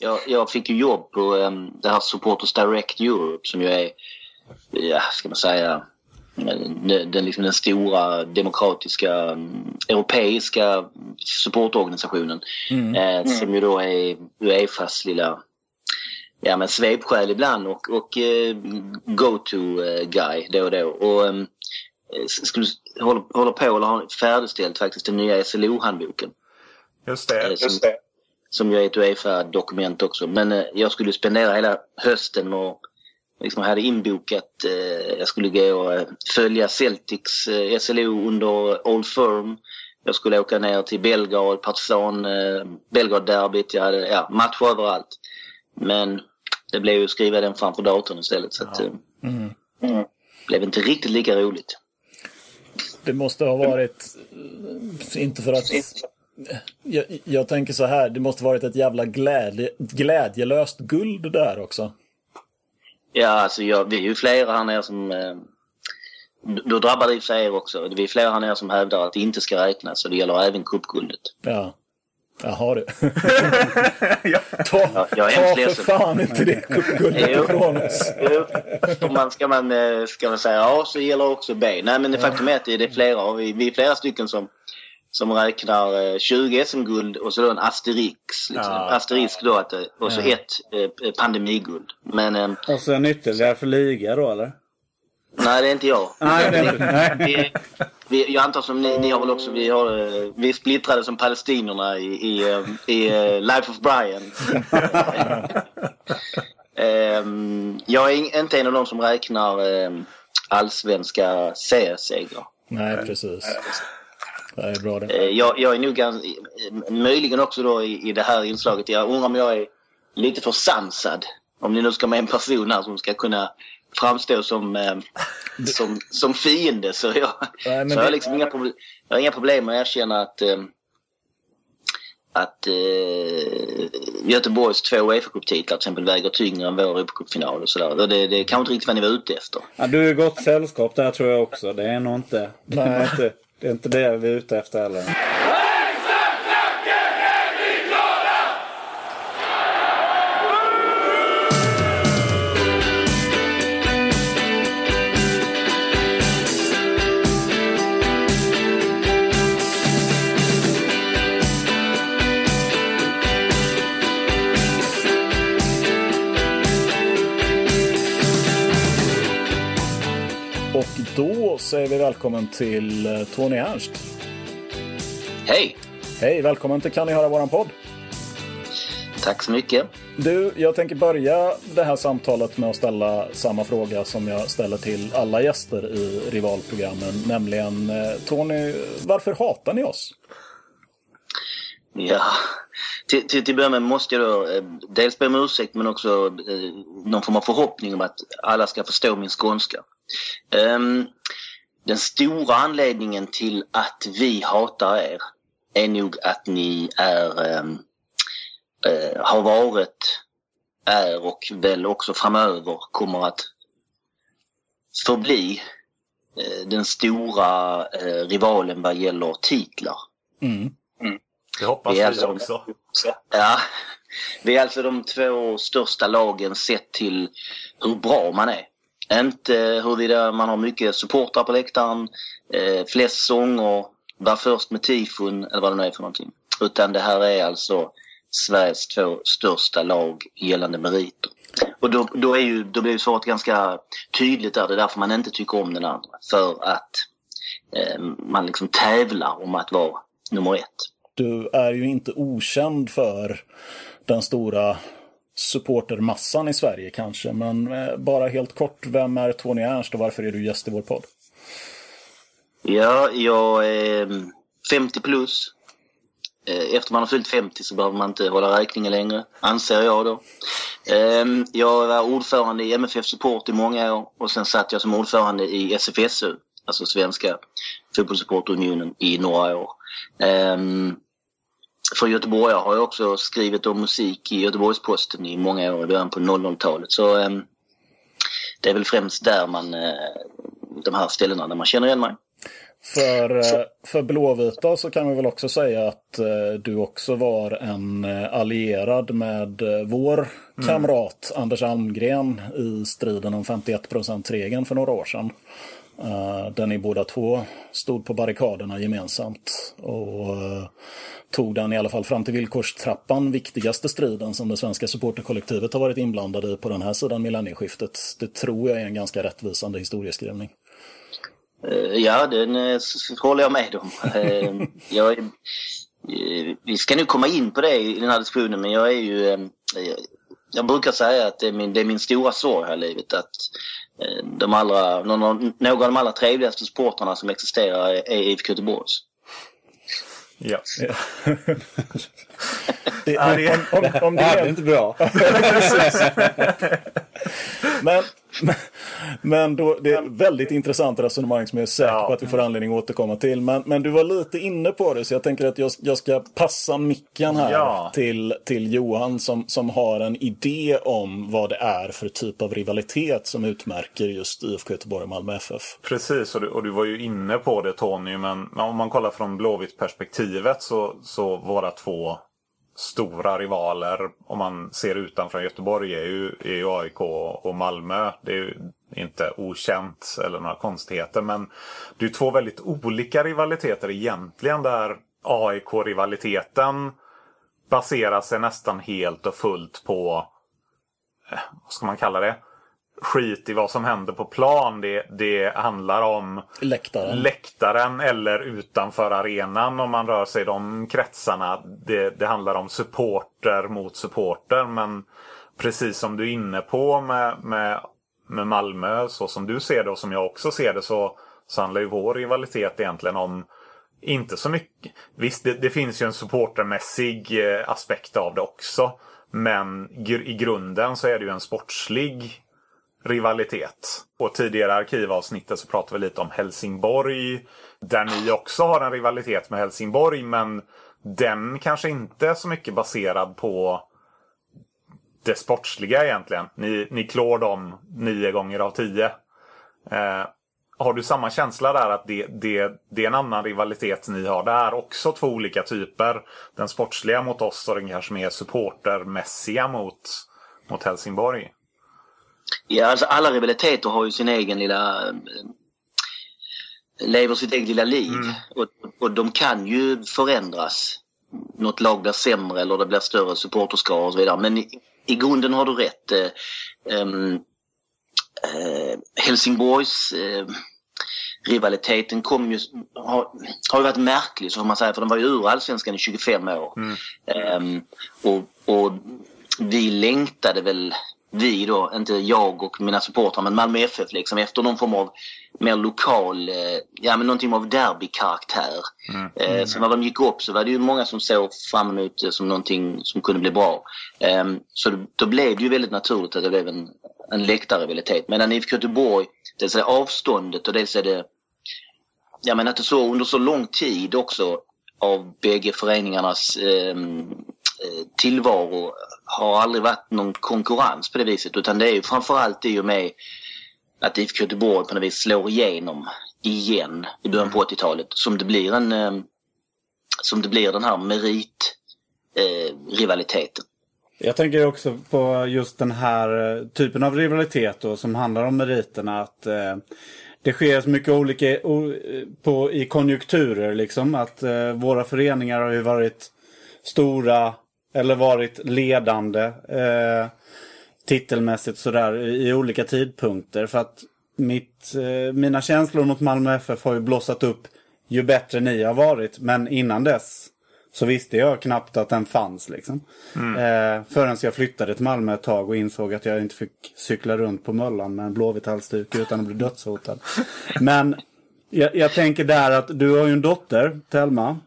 Jag, jag fick ju jobb på um, det här Supporters Direct Europe som ju är, ja, ska man säga, den, den, liksom den stora demokratiska um, europeiska supportorganisationen. Mm. Eh, som ju då är Uefas lilla ja, men svepskäl ibland och, och uh, go-to-guy då och då. Och, um, skulle, håller, håller på eller har färdigställt faktiskt den nya SLO-handboken. Just det. Som, just det. Som ju är ett Uefa-dokument också. Men eh, jag skulle spendera hela hösten och liksom hade inbokat. Eh, jag skulle gå och eh, följa Celtics SLO under Old Firm. Jag skulle åka ner till Belgrad, Partizan, eh, Belgrad-derbyt. Jag hade ja, match överallt. Men det blev ju att skriva den framför datorn istället. Så att, mm. Mm. blev inte riktigt lika roligt. Det måste ha varit, inte för att jag, jag, tänker så här, det måste varit ett jävla glädje, glädjelöst guld där också. Ja, alltså jag, vi är ju flera här nere som... Eh, då drabbar det i sig er också. Vi är flera här nere som hävdar att det inte ska räknas och det gäller även cupguldet. Ja. Jaha du. ta ja, jag ta för fan inte det cupguldet ifrån oss. Jo. Om man, ska, man, eh, ska man säga A så gäller också B. Nej men det faktum är att det är flera. Vi, vi är flera stycken som som räknar 20 eh, SM-guld och så då en asterix. Liksom. Ja. Asterisk då att, och så ja. ett eh, pandemiguld. Men, eh, och så en ytterligare för liga då eller? Nej, det är inte jag. Nej, det är inte. Vi, vi, jag antar som ni, ni har väl också, vi, har, eh, vi är splittrade som palestinerna i, i, i Life of Brian. um, jag är inte en av de som räknar um, allsvenska seriesegrar. Nej, precis. Det är bra det. Eh, jag, jag är nog ganska, möjligen också då i, i det här inslaget, jag undrar om jag är lite för sansad. Om ni nu ska med en person här som ska kunna framstå som, eh, som, som fiende så jag, Nej, så det... jag, har liksom inga problem, jag har inga problem med att erkänna att eh, att eh, Göteborgs två Uefa-cuptitlar till exempel väger tyngre än vår Europacupfinal och sådär. Det, det är kanske inte riktigt vad ni var ute efter. Ja, du är gott sällskap där tror jag också. Det är nog inte... Det är inte det är inte det vi är ute efter heller. Då säger vi välkommen till eh, Tony Ernst. Hej! Hej, välkommen till Kan ni höra våran podd? Tack så mycket. Du, jag tänker börja det här samtalet med att ställa samma fråga som jag ställer till alla gäster i rivalprogrammen. Nämligen, eh, Tony, varför hatar ni oss? Ja, till, till, till början med måste jag då eh, dels be om ursäkt men också eh, någon form av förhoppning om att alla ska förstå min skånska. Um, den stora anledningen till att vi hatar er är nog att ni är, um, uh, har varit, är och väl också framöver kommer att förbli uh, den stora uh, rivalen vad gäller titlar. Mm. Det hoppas vi, alltså, också. Ja, vi är alltså de två största lagen sett till hur bra man är. Inte huruvida man har mycket supportrar på läktaren, eh, flest sånger, var först med tifon eller vad det nu är för någonting. Utan det här är alltså Sveriges två största lag gällande meriter. Och då, då, är ju, då blir ju svaret ganska tydligt där. Det är därför man inte tycker om den andra. För att eh, man liksom tävlar om att vara nummer ett. Du är ju inte okänd för den stora supportermassan i Sverige kanske. Men eh, bara helt kort, vem är Tony Ernst och varför är du gäst i vår podd? Ja, jag är mm, 50 plus. Eh, efter man har fyllt 50 så behöver man inte hålla räkningen längre, anser jag då. Ehm, jag var ordförande i MFF Support i många år och sen satt jag som ordförande i SFSU, alltså Svenska Fotbollssupportunionen, i några år. Ehm, för Göteborg har jag också skrivit om musik i Göteborgs-Posten i många år i början på 00-talet. Så eh, det är väl främst där man, eh, de här ställena där man känner igen mig. För, eh, för Blåvita så kan vi väl också säga att eh, du också var en eh, allierad med vår mm. kamrat Anders Almgren i striden om 51%-regeln för några år sedan. Eh, där ni båda två stod på barrikaderna gemensamt och eh, tog den i alla fall fram till villkorstrappan viktigaste striden som det svenska supporterkollektivet har varit inblandade i på den här sidan millennieskiftet. Det tror jag är en ganska rättvisande historieskrivning. Eh, ja, den håller jag med om. Jag, vi ska nu komma in på det i den här diskussionen, men jag är ju... Jag brukar säga att det är min, det är min stora sorg här i livet att de allra, någon, några av de allra trevligaste sportarna som existerar är IFK Göteborgs. Ja. ja. det, om, om, om det är inte bra. men, men då, det är ett väldigt intressant resonemang som jag är säker ja. på att vi får anledning att återkomma till. Men, men du var lite inne på det så jag tänker att jag, jag ska passa micken här ja. till, till Johan som, som har en idé om vad det är för typ av rivalitet som utmärker just IFK Göteborg och Malmö FF. Precis, och du, och du var ju inne på det Tony, men om man kollar från Blåvitt perspektivet så, så våra två stora rivaler om man ser utanför Göteborg är ju, är ju AIK och Malmö. Det är ju inte okänt eller några konstigheter men det är två väldigt olika rivaliteter egentligen där AIK-rivaliteten baserar sig nästan helt och fullt på, eh, vad ska man kalla det? Skit i vad som händer på plan. Det, det handlar om läktaren. läktaren eller utanför arenan om man rör sig i de kretsarna. Det, det handlar om supporter mot supporter. Men precis som du är inne på med, med, med Malmö, så som du ser det och som jag också ser det, så, så handlar ju vår rivalitet egentligen om inte så mycket. Visst, det, det finns ju en supportermässig eh, aspekt av det också. Men i grunden så är det ju en sportslig rivalitet. Och tidigare arkivavsnittet så pratade vi lite om Helsingborg. Där ni också har en rivalitet med Helsingborg men den kanske inte är så mycket baserad på det sportsliga egentligen. Ni, ni klår dem nio gånger av tio. Eh, har du samma känsla där att det, det, det är en annan rivalitet ni har? Det är också två olika typer. Den sportsliga mot oss och den kanske mer supportermässiga mot, mot Helsingborg. Ja, alltså alla rivaliteter har ju sin egen lilla eh, lever sitt eget lilla liv. Mm. Och, och de kan ju förändras. Något lag blir sämre eller det blir större supporterskara och så vidare. Men i, i grunden har du rätt. Eh, ehm, eh, Helsingborgs eh, rivaliteten kom ju, har, har ju varit märklig så får man säga för den var ju ur allsvenskan i 25 år. Mm. Eh, och, och vi längtade väl vi då, inte jag och mina supportrar, men Malmö FF liksom efter någon form av mer lokal, eh, ja men någonting av derbykaraktär. Mm. Mm. Så när de gick upp så var det ju många som såg fram emot det som någonting som kunde bli bra. Ehm, så då blev det ju väldigt naturligt att det blev en, en läktarrivalitet. Medan IFK Göteborg, dels är det avståndet och dels är det, ja men att det så under så lång tid också av bägge föreningarnas ehm, eh, tillvaro har aldrig varit någon konkurrens på det viset utan det är ju framförallt i och med att IFK Göteborg på något vis slår igenom igen i början på 80-talet som det blir en eh, som det blir den här meritrivaliteten. Eh, Jag tänker också på just den här eh, typen av rivalitet då, som handlar om meriterna. Att eh, det sker så mycket olika på, i konjunkturer liksom. Att eh, våra föreningar har ju varit stora eller varit ledande eh, titelmässigt sådär i olika tidpunkter. För att mitt, eh, mina känslor mot Malmö FF har ju blossat upp ju bättre ni har varit. Men innan dess så visste jag knappt att den fanns. Liksom. Mm. Eh, förrän jag flyttade till Malmö ett tag och insåg att jag inte fick cykla runt på Möllan med en blåvit halsduk utan att bli dödshotad. Men jag, jag, tänker där att du har ju en dotter, Telma,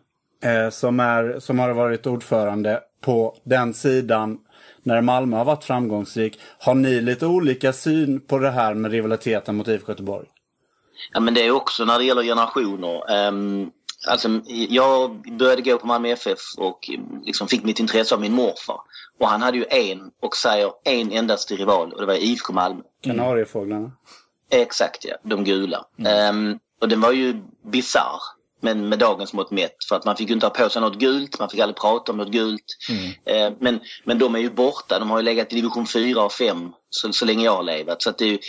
eh, som, är, som har varit ordförande på den sidan när Malmö har varit framgångsrik. Har ni lite olika syn på det här med rivaliteten mot IFK Göteborg? Ja men det är också när det gäller generationer. Um, alltså, jag började gå på Malmö FF och liksom fick mitt intresse av min morfar. Och han hade ju en och säger en endaste rival och det var IFK Malmö. Kanariefåglarna? Exakt ja, de gula. Mm. Um, och den var ju bizarr. Men med dagens mått mätt. För att man fick ju inte ha på sig något gult, man fick aldrig prata om något gult. Mm. Eh, men, men de är ju borta, de har ju legat i division 4 och 5 så, så länge jag har levat. Så att det är ju,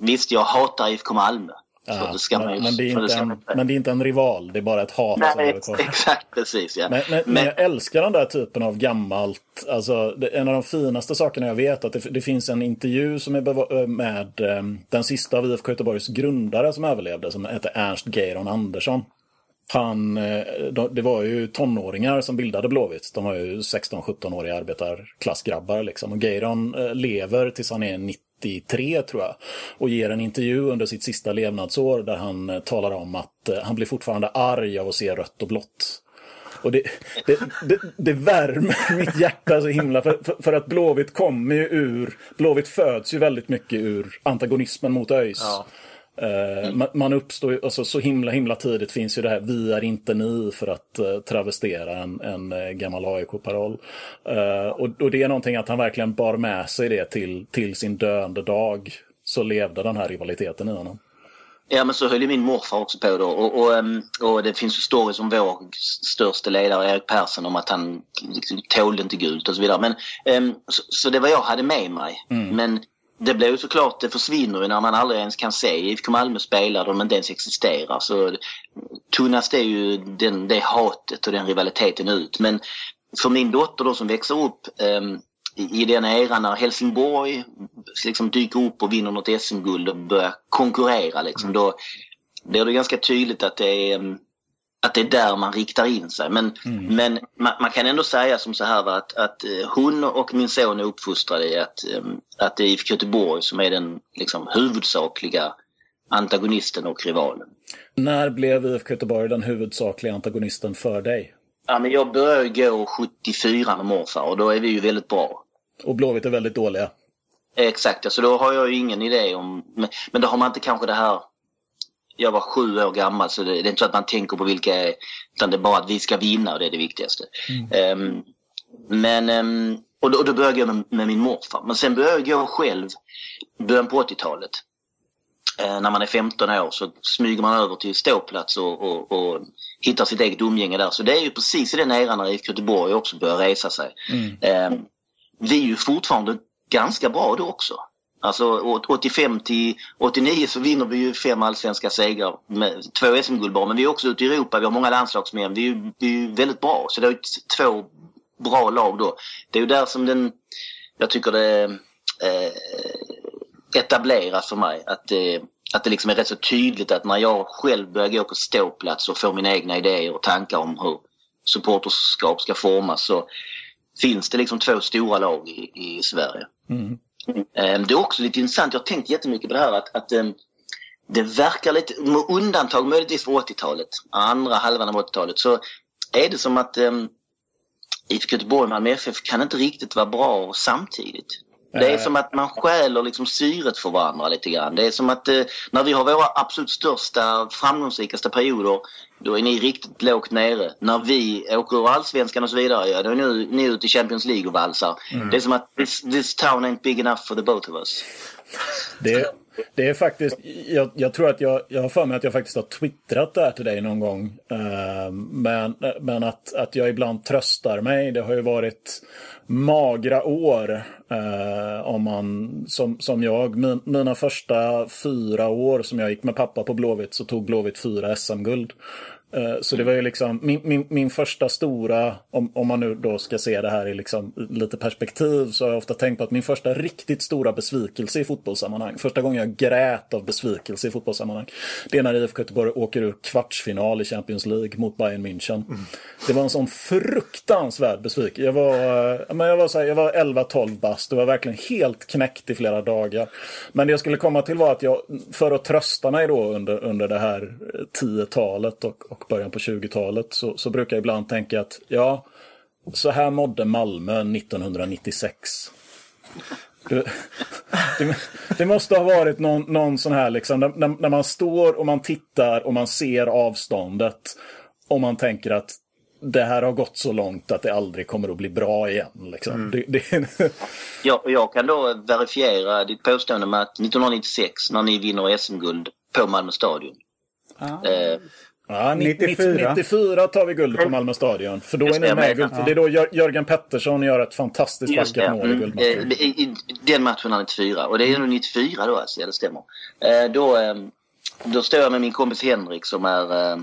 visst, jag hatar IFK Malmö. Ja, men, men, det är inte en, men det är inte en rival, det är bara ett hat. Nej, exakt, precis. Ja. Men, men, men, jag älskar den där typen av gammalt. Alltså, det, en av de finaste sakerna jag vet att det, det finns en intervju som är med um, den sista av IFK Göteborgs grundare som överlevde, som heter Ernst Geiron Andersson. Han, eh, det var ju tonåringar som bildade Blåvitt. De var ju 16-17-åriga arbetarklassgrabbar. Liksom. Och Geiron eh, lever tills han är 90 93 tror jag. Och ger en intervju under sitt sista levnadsår där han eh, talar om att eh, han blir fortfarande arg av att se rött och blått. Och det, det, det, det värmer mitt hjärta så himla. För, för, för, att Blåvitt kommer ju ur... Blåvitt föds ju väldigt mycket ur antagonismen mot ÖIS. Ja. Mm. Man, uppstår alltså, så himla himla tidigt finns ju det här vi är inte ni för att uh, travestera en, en uh, gammal AIK-paroll. Och, och, det är någonting att han verkligen bar med sig det till, till sin döende dag. Så levde den här rivaliteten i honom. Ja men så höll ju min morfar också på då och, och, ehm, och det finns ju stories om vår största ledare Erik Persson om att han liksom, tålde inte gult och så vidare. Men, um, så, så, det var jag hade med mig. Mm. Men det blir ju såklart, det försvinner ju när man aldrig ens kan se IFK Malmö spela de inte ens existerar. Så tunnas det ju den, det hatet och den rivaliteten ut. Men för min dotter då som växer upp um, i den eran när Helsingborg liksom dyker upp och vinner något SM-guld och börjar konkurrera liksom, då blir det ganska tydligt att det är ehm, att det är där man riktar in sig. Men, mm. men man, man, kan ändå säga som så här att, att eh, hon och min son är uppfostrade i att, ehm, att det är IFK Göteborg som är den liksom, huvudsakliga antagonisten och rivalen. När blev IFK Göteborg den huvudsakliga antagonisten för dig? Ja, men jag började gå 74 med morfar och då är vi ju väldigt bra. Och Blåvitt är väldigt dåliga? Exakt, så då har jag ju ingen idé om... Men, men då har man inte kanske det här jag var sju år gammal så det, det är inte så att man tänker på vilka utan det är bara att vi ska vinna och det är det viktigaste. Mm. Um, men, um, och, då, och då började jag med, med, min morfar. Men sen började jag gå själv början på 80-talet. Uh, när man är 15 år så smyger man över till ståplats och, och, och hittar sitt eget umgänge där. Så det är ju precis i den eran när IFK Göteborg också börjar resa sig. Mm. Um, vi är ju fortfarande ganska bra då också. Alltså 85 till 89 så vinner vi ju fem allsvenska segrar med två SM-guld bara. Men vi är också ute i Europa, vi har många landslagsmän. Vi är, ju väldigt bra. Så det är två bra lag då. Det är ju där som den, jag tycker det eh, etableras för mig. Att det, att det liksom är rätt så tydligt att när jag själv börjar gå på ståplats och får mina egna idéer och tankar om hur supporterskap ska formas så finns det liksom två stora lag i, i Sverige. Mm. Mm. Ehm, det är också lite intressant, jag har tänkt jättemycket på det här att, att ehm, det verkar lite, med undantag möjligtvis för 80-talet, andra halvan av 80-talet, så är det som att ehm, IFK Göteborg och Malmö FF kan inte riktigt vara bra samtidigt. Det är som att man stjäler liksom syret för varandra lite grann. Det är som att eh, när vi har våra absolut största, framgångsrikaste perioder, då är ni riktigt lågt nere. När vi åker ur allsvenskan och så vidare, ja, då är ni, ni ute i Champions League och valsar. Mm. Det är som att this, this town ain't big enough for the both of us. Det, det är faktiskt, jag, jag, tror att jag, jag har för mig att jag faktiskt har twittrat det här till dig någon gång. Uh, men men att, att jag ibland tröstar mig. Det har ju varit magra år. Uh, om man, som, som jag, min, mina första fyra år som jag gick med pappa på Blåvitt så tog Blåvitt fyra SM-guld. Eh, så det var ju liksom min, min, min första stora, om, om man nu då ska se det här i liksom lite perspektiv, så har jag ofta tänkt på att min första riktigt stora besvikelse i fotbollssammanhang, första gången jag grät av besvikelse i fotbollssammanhang, det är när IFK Göteborg åker ur kvartsfinal i Champions League mot Bayern München. Mm. Det var en sån fruktansvärd besvikelse. Jag var, eh, men jag var, så var 11-12 bast, det var verkligen helt knäckt i flera dagar. Men det jag skulle komma till var att jag, för att trösta mig då under, under det här 10-talet och, och och början på 20-talet så, så brukar jag ibland tänka att ja, så här mådde Malmö 1996. Det, det, det, måste ha varit någon, någon sån här, liksom, när, när, man står och man tittar och man ser avståndet och man tänker att det här har gått så långt att det aldrig kommer att bli bra igen. Liksom. Mm. Det, det... jag, jag kan då verifiera ditt påstående med att 1996 när ni vinner SM-guld på Malmö stadion Ah. Eh, Ja, 94. 94 tar vi guld på Malmö stadion. För då är ni med guld. Ja. Det är då Jörgen Pettersson gör ett fantastiskt vackert mål i mm. guldmatchen. Mm. Den matchen är 94. Och det är nog 94 då alltså, ja, det stämmer. Eh, då, eh, då står jag med min kompis Henrik som är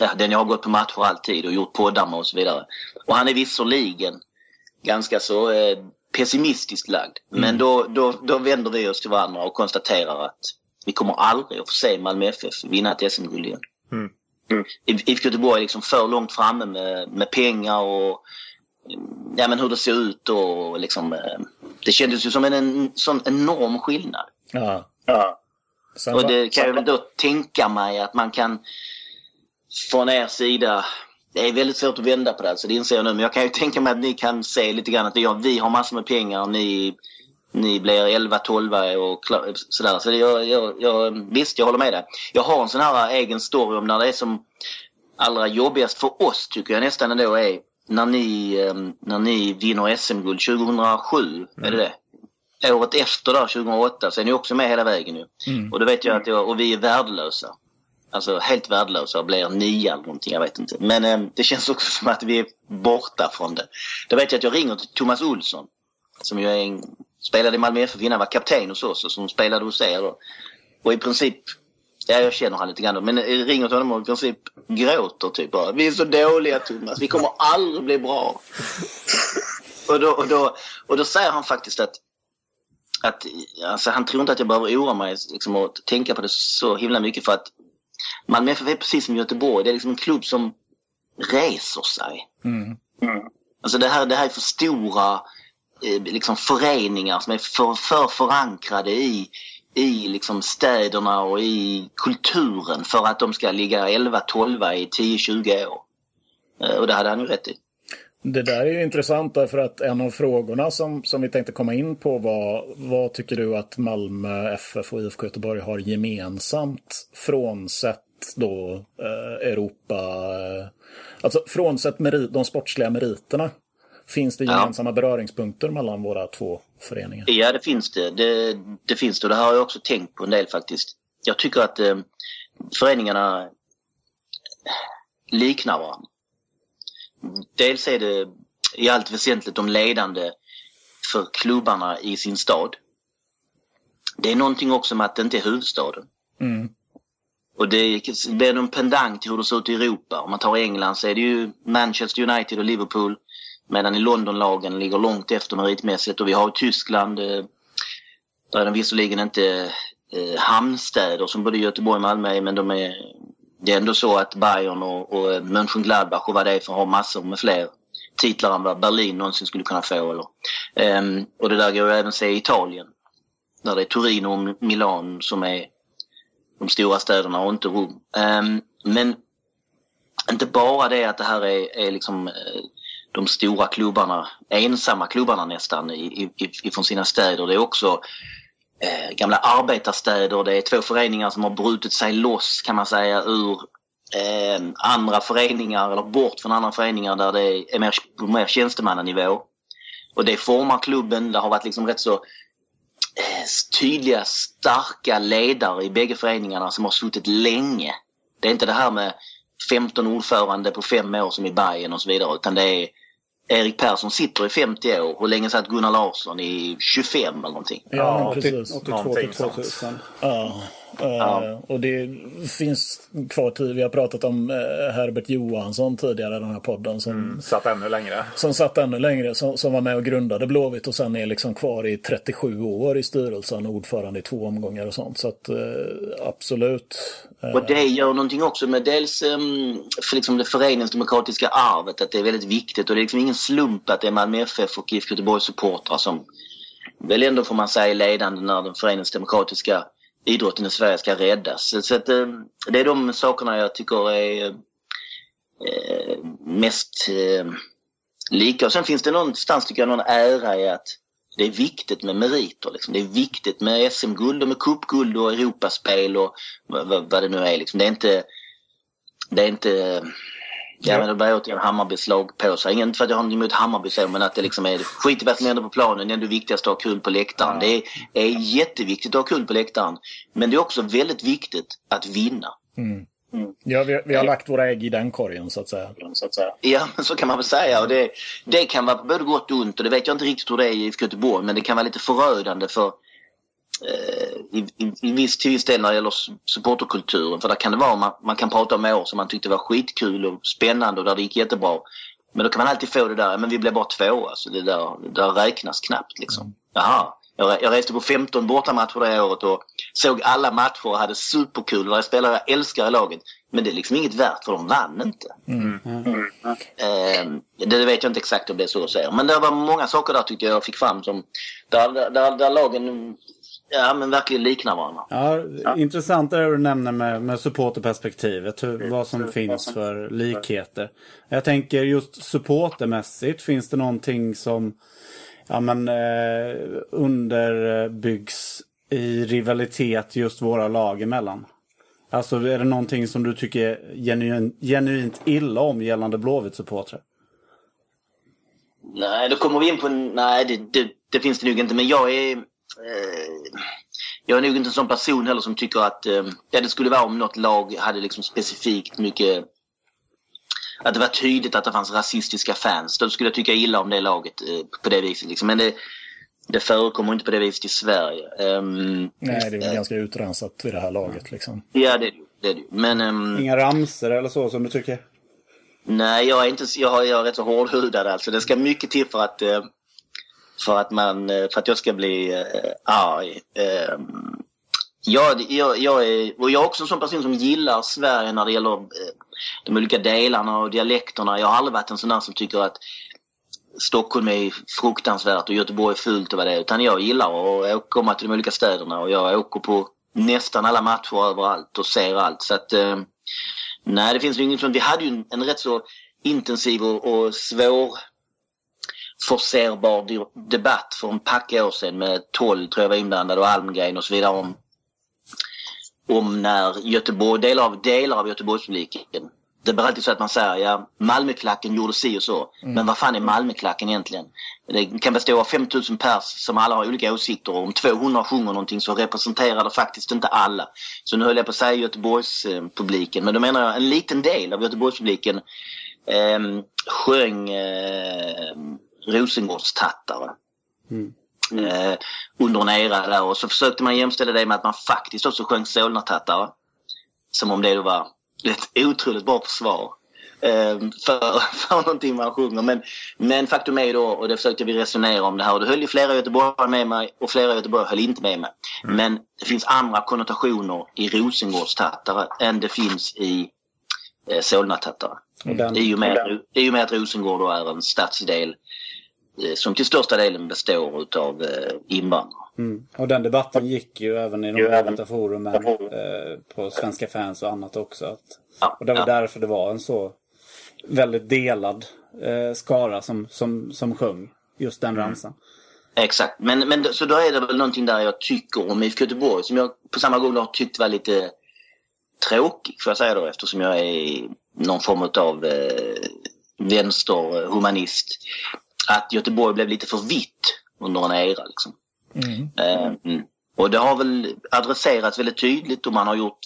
ja, den jag har gått på matcher alltid och gjort poddar med och så vidare. Och han är visserligen ganska så pessimistiskt lagd. Men mm. då, då, då vänder vi oss till varandra och konstaterar att vi kommer aldrig att få se Malmö FF vinna ett SM-guld igen. Mm. Mm. IFK Göteborg är liksom för långt framme med, med pengar och ja, men hur det ser ut och liksom, eh, det kändes ju som en, en sån enorm skillnad. Ja. ja. och det kan jag väl då tänka mig att man kan från er sida det är väldigt svårt att vända på det, så det inser jag nu. Men jag kan ju tänka mig att ni kan se lite grann att vi har massor med pengar. Ni ni blir 11, 12 och sådär. Så jag, jag, jag, visst, jag håller med dig. Jag har en sån här egen story om när det är som allra jobbigast för oss tycker jag nästan ändå är när ni, ehm, när ni vinner SM-guld 2007. Mm. Är det det? Året efter där, 2008, så är ni också med hela vägen ju. Mm. Och då vet jag att jag, och vi är värdelösa. Alltså helt värdelösa och blir nia eller någonting, jag vet inte. Men eh, det känns också som att vi är borta från det. Då vet jag att jag ringer till Thomas Olsson. Som ju är en spelade i Malmö FF innan, var kapten hos oss och som spelade hos er. Då. Och i princip, ja jag känner han lite grann men ringer till honom och i princip gråter typ bara. Vi är så dåliga Thomas, vi kommer aldrig bli bra. och, då, och, då, och då säger han faktiskt att att alltså, han tror inte att jag behöver oroa mig liksom, och tänka på det så himla mycket för att Malmö FF är precis som Göteborg. Det är liksom en klubb som reser sig. Mm. Mm. Alltså det här, det här är för stora Eh, liksom föreningar som är för, för förankrade i, i liksom städerna och i kulturen för att de ska ligga 11-12 i 10-20 år. Eh, och det hade han ju rätt i. Det där är ju intressant därför att en av frågorna som, som vi tänkte komma in på var vad tycker du att Malmö FF och IFK Göteborg har gemensamt frånsett då eh, Europa, eh, alltså frånsett merit, de sportsliga meriterna Finns det gemensamma ja. beröringspunkter mellan våra två föreningar? Ja, det finns det. Det, det finns det och det har jag också tänkt på en del faktiskt. Jag tycker att eh, föreningarna liknar varandra. Dels är det i allt väsentligt de ledande för klubbarna i sin stad. Det är någonting också med att det inte är huvudstaden. Mm. Och det blir en pendang till hur det ser ut i Europa. Om man tar England så är det ju Manchester United och Liverpool. Medan i Londonlagen ligger långt efter meritmässigt och vi har i Tyskland, eh, där är de visserligen inte eh, hamnstäder som både Göteborg och Malmö är men de är, det är ändå så att Bayern och, och eh, Mönchengladbach och vad det är för har massor med fler titlar än vad Berlin någonsin skulle kunna få. Eller. Um, och det där går ju även att se i Italien. Där det är Torino och Milan som är de stora städerna och inte Rom. Um, men inte bara det att det här är, är liksom eh, de stora klubbarna, ensamma klubbarna nästan i, i, ifrån sina städer. Det är också eh, gamla arbetarstäder. Det är två föreningar som har brutit sig loss kan man säga ur eh, andra föreningar eller bort från andra föreningar där det är mer, på mer tjänstemannanivå. Och det formar klubben. Det har varit liksom rätt så eh, tydliga, starka ledare i bägge föreningarna som har suttit länge. Det är inte det här med 15 ordförande på fem år som i Bayern och så vidare utan det är Erik Persson sitter i 50 år. Hur länge satt Gunnar Larsson? I 25 eller någonting? Ja, precis. 82 till 2000. Ja. Ja. och det finns kvar tid. Vi har pratat om eh, Herbert Johansson tidigare i den här podden. Som mm, satt ännu längre. Som satt ännu längre. Som, som var med och grundade Blåvitt och sen är liksom kvar i 37 år i styrelsen och ordförande i två omgångar och sånt. Så att eh, absolut. Eh. Och det gör någonting också med dels um, för liksom det föreningsdemokratiska arvet. Att det är väldigt viktigt och det är liksom ingen slump att det är Malmö FF och IFK Göteborgs supportrar som väl ändå får man säga är ledande när den föreningsdemokratiska idrotten i Sverige ska räddas. Så att, eh, det är de sakerna jag tycker är eh, mest eh, lika. Och sen finns det någonstans tycker jag någon ära i att det är viktigt med meriter. Liksom. Det är viktigt med SM-guld och med cupguld och Europaspel och vad, vad det nu är. Liksom. Det är inte, det är inte Ja, men det blir återigen Hammarbys lag på sig. Inte för att jag har något emot Hammarby så, men att det liksom är skit i vad som händer på planen. Det är ändå viktigast att ha kul på läktaren. Ja. Det är, är jätteviktigt att ha kul på läktaren. Men det är också väldigt viktigt att vinna. Mm. Ja, vi, vi har lagt våra ägg i den korgen så att säga. Så att säga. Ja, men så kan man väl säga. Och det, det kan vara både gott och ont och det vet jag inte riktigt hur det är i IFK Göteborg men det kan vara lite förödande för i, i, i viss, till viss del när det gäller supporterkulturen. För där kan det vara, man, man kan prata om år som man tyckte var skitkul och spännande och där det gick jättebra. Men då kan man alltid få det där, men vi blev bara två. Alltså det där, det där räknas knappt liksom. Mm. Jaha, jag, jag reste på 15 bortamatcher det året och såg alla matcher och hade superkul. Och jag spelare jag älskar i laget. Men det är liksom inget värt för de vann inte. Mm. Mm. Mm. det vet jag inte exakt om det är så att säga. Men det var många saker där tyckte jag jag fick fram som där, där, där lagen ja, men verkligen liknar varandra. Ja, ja. Intressant är det du nämner med, med supporterperspektivet. Hur, vad som finns för likheter. Jag tänker just supportermässigt. Finns det någonting som ja, men, eh, underbyggs i rivalitet just våra lag emellan? Alltså är det någonting som du tycker genuint, genuint illa om gällande Blåvitt-supportrar? Nej, då kommer vi in på... Nej, det, det, det finns det nog inte. Men jag är... Eh, jag är nog inte en sån person heller som tycker att... Eh, ja, det skulle vara om något lag hade liksom specifikt mycket... Att det var tydligt att det fanns rasistiska fans. Då skulle jag tycka illa om det laget eh, på det viset. Liksom. Men det, det förekommer inte på det viset i Sverige. Um, Nej, det är äh, ganska utrensat i det här laget. Liksom. Ja, det är det. det, Men, um, Inga ramser eller så som du tycker? Nej, jag är, inte, jag, jag är rätt så hårdhudad. Alltså. Det ska mycket till för att, uh, för att, man, eh, för att jag ska bli eh, arg. Ehm, jag, jag, jag, är, och jag är också en sån person som gillar Sverige när det gäller eh, de olika delarna och dialekterna. Jag har aldrig varit en sån där som tycker att Stockholm är fruktansvärt och Göteborg är fult och vad det är. Utan jag gillar att komma till de olika städerna och jag åker på nästan alla matcher överallt och ser allt. Så att, eh, nej, det finns ju inget Vi hade ju en, en rätt så intensiv och, och svår forcerbar debatt för en packa år sedan med 12 tror jag var inblandad och Almgren och så vidare om, om när Göteborg, delar av, delar av Göteborgspubliken det blir alltid så att man säger ja, Malmöklacken gjorde si och så. Mm. Men vad fan är Malmöklacken egentligen? Det kan bestå av 5000 pers som alla har olika åsikter och om 200 sjunger någonting så representerar det faktiskt inte alla. Så nu höll jag på att säga Göteborgspubliken men då menar jag en liten del av Göteborgspubliken eh, sjöng eh, Rosengårdstattare. Mm. Eh, under en era där och så försökte man jämställa det med att man faktiskt också sjöng Solnatattare. Som om det då var ett otroligt bra försvar eh, för, för någonting man sjunger. Men, men faktum är då, och det försökte vi resonera om det här, och det höll ju flera göteborgare med mig och flera göteborgare höll inte med mig. Mm. Men det finns andra konnotationer i Rosengårdstattare än det finns i eh, Solnatattare. Mm. I, och med, I och med att Rosengård då är en stadsdel som till största delen består av eh, invandrare. Mm. Och den debatten gick ju även i de olika forumen eh, på Svenska fans och annat också. Att, och det var ja. därför det var en så väldigt delad eh, skara som, som, som sjöng just den mm. ramsan. Exakt, men, men så då är det väl någonting där jag tycker om IFK Göteborg som jag på samma gång har tyckt var lite tråkig får jag säga då eftersom jag är någon form av eh, vänsterhumanist. Att Göteborg blev lite för vitt under en era liksom. Mm. Mm. Och det har väl adresserats väldigt tydligt och man har gjort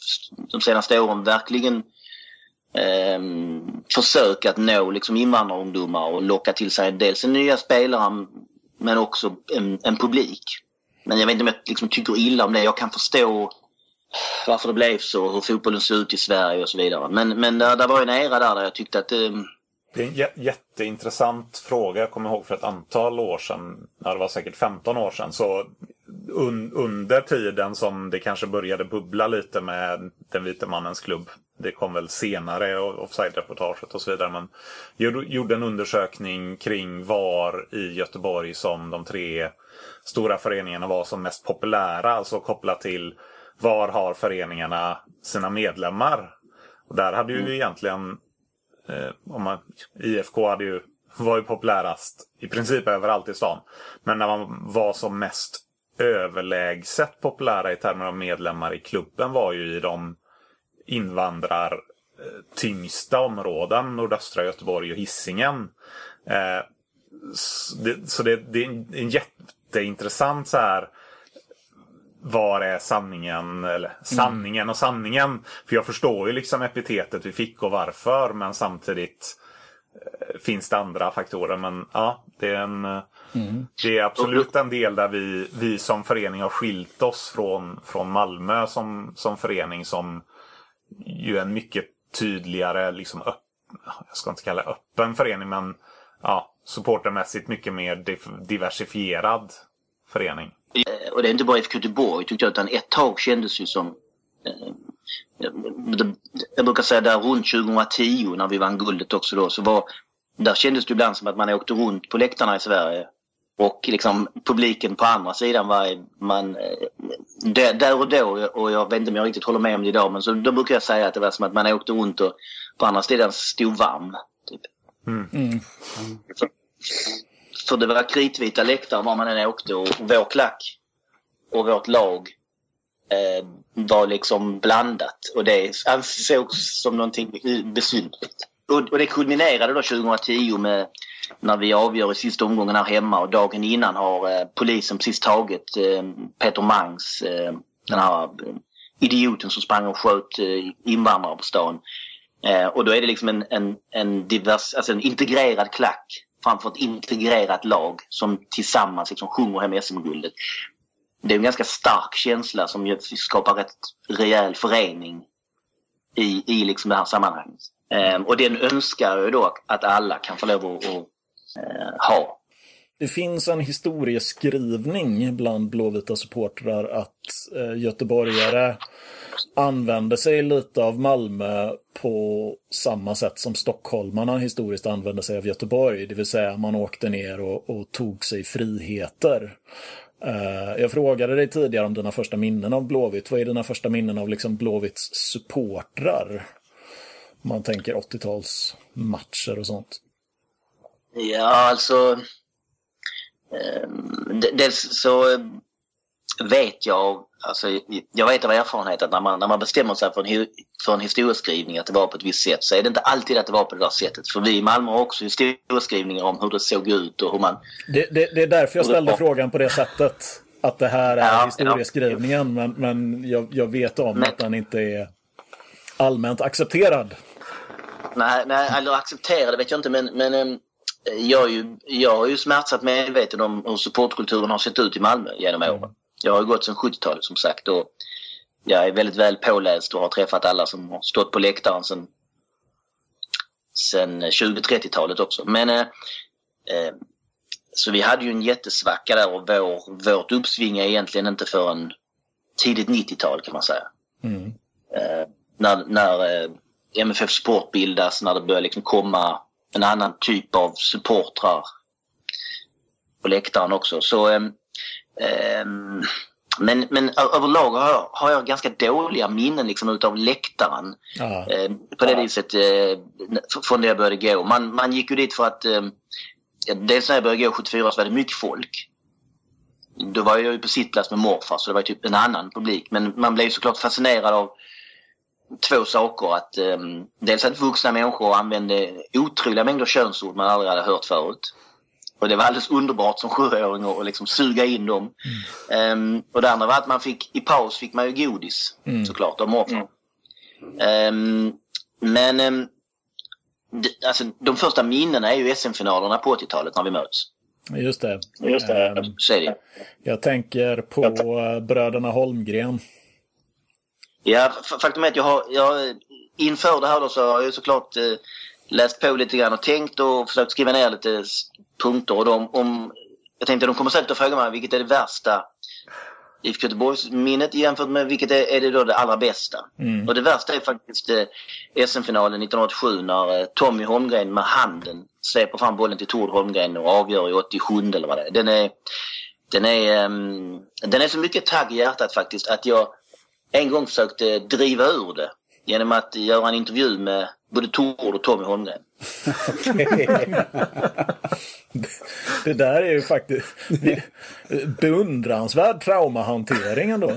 de senaste åren verkligen eh, försök att nå liksom invandrarungdomar och locka till sig dels nya spelare men också en, en publik. Men jag vet inte om jag liksom tycker illa om det. Jag kan förstå varför det blev så, hur fotbollen ser ut i Sverige och så vidare. Men, men där, där var en era där, där jag tyckte att eh, det är en jätteintressant fråga. Jag kommer ihåg för ett antal år sedan, det var säkert 15 år sedan, så un under tiden som det kanske började bubbla lite med Den vite mannens klubb. Det kom väl senare, offside-reportaget och så vidare. Men gjorde en undersökning kring var i Göteborg som de tre stora föreningarna var som mest populära. Alltså kopplat till var har föreningarna sina medlemmar. Och där hade ju mm. egentligen Eh, om man, IFK hade ju, var ju populärast i princip överallt i stan. Men när man var som mest överlägset populära i termer av medlemmar i klubben var ju i de invandrar eh, tyngsta områden, nordöstra Göteborg och Hisingen. Eh, så det, så det, det är en jätteintressant så här var är sanningen? Eller sanningen och sanningen. För jag förstår ju liksom epitetet vi fick och varför. Men samtidigt eh, finns det andra faktorer. Men ja, det är en... eh, Det är absolut en del där vi, vi som förening har skilt oss från, från Malmö som, som förening som ju är en mycket tydligare, liksom öpp, jag ska inte kalla det öppen förening, men ja, supportermässigt mycket mer diversifierad förening. Eh, Och det är inte bara IFK Göteborg tyckte jag, utan ett tag kändes ju som... Eh, jag brukar säga där runt 2010 när vi vann guldet också då, så var... Där kändes det ibland som att man åkte runt på läktarna i Sverige. Och liksom publiken på andra sidan var man... eh, Där, och då, och jag vet inte om jag riktigt håller med om det idag, men så då brukar jag säga att det var som att man åkte runt och på andra sidan stod varm. Typ. För, för det var kritvita läktare var man än åkte och vår klack och vårt lag eh, var liksom blandat. Och det ansågs som någonting besynnerligt. Och, och det kulminerade då 2010 med när vi avgör i sista omgången här hemma och dagen innan har eh, polisen precis tagit eh, Peter Mangs, eh, den här eh, idioten som sprang och sköt eh, invandrare på stan. Eh, och då är det liksom en, en, en, divers, alltså en integrerad klack framför ett integrerat lag som tillsammans liksom sjunger hem SM-guldet. Det är en ganska stark känsla som skapar ett rejäl förening i, i liksom det här sammanhanget. Ehm, och den önskar jag då att alla kan få lov att, att eh, ha. Det finns en historieskrivning bland blåvita supportrar att eh, göteborgare använde sig lite av Malmö på samma sätt som stockholmarna historiskt använde sig av Göteborg. Det vill säga man åkte ner och, och tog sig friheter. Eh, jag frågade dig tidigare om dina första minnen av Blåvitt. Vad är dina första minnen av liksom Blåvitts supportrar? Om man tänker 80-talsmatcher och sånt. Ja, alltså... Eh, dels så vet jag, alltså, jag vet av erfarenhet att när man, när man bestämmer sig för en, för en historieskrivning att det var på ett visst sätt så är det inte alltid att det var på det där sättet. För vi i Malmö har också historieskrivningar om hur det såg ut och hur man... Det, det, det är därför jag ställde Ja. frågan på det sättet. Att det här är Ja, historieskrivningen, men, men jag, jag vet om Men- att den inte är allmänt accepterad. Nej, nej eller acceptera det vet jag inte men, men ehm, jag, är ju, jag har ju smärtsamt medveten om hur supportkulturen har sett ut i Malmö genom åren. Jag har ju gått sedan 70-talet som sagt och jag är väldigt väl påläst och har träffat alla som har stått på läktaren sedan, sedan 20-30-talet också. Men eh, eh, så vi hade ju en jättesvacka där och vår, vårt uppsving är egentligen inte förrän tidigt 90-tal kan man säga. Mm. Eh, när när eh, MFF Sport bildas, när det börjar liksom komma en annan typ av supportrar på läktaren också. Så, ehm, ehm, men, men överlag har jag, har jag ganska dåliga minnen liksom utav läktaren. Ja. Eh, på det viset eh, från det jag började gå. Man, man gick ju dit för att eh, dels när jag började gå 74 så var det mycket folk. Då var jag ju på sittplats med morfar så det var typ en annan publik. Men man blev såklart fascinerad av två saker. Att, um, dels att vuxna människor använde otroliga mängder könsord man aldrig hade hört förut. Och det var alldeles underbart som sjuåring att liksom suga in dem. Ehm, och det andra var att man fick, i paus fick man ju godis såklart av morfar. Ehm, men ehm, d- alltså, de första minnena är ju SM-finalerna på 80-talet när vi möts. Just det. Just det. Det. Jag tänker på eh, bröderna Holmgren. Ja, faktum är att jag har, jag, inför det här då så har jag såklart eh, läst på lite grann och tänkt och försökt skriva ner lite punkter. Och de, om, jag tänkte att de kommer säkert att fråga mig vilket är det värsta IFK Göteborgs-minnet jämfört med vilket är, är det då det allra bästa. Och det värsta är faktiskt eh, SM-finalen 1987 när eh, Tommy Holmgren med handen släpper fram bollen till Tord Holmgren och avgör i 87 eller vad det är. Den är, den är, ehm, den är så mycket tagg i hjärtat faktiskt att jag en gång försökte driva ur det genom att göra en intervju med både Tord och Tommy Holmgren. Det där är ju faktiskt beundransvärd traumahantering ändå.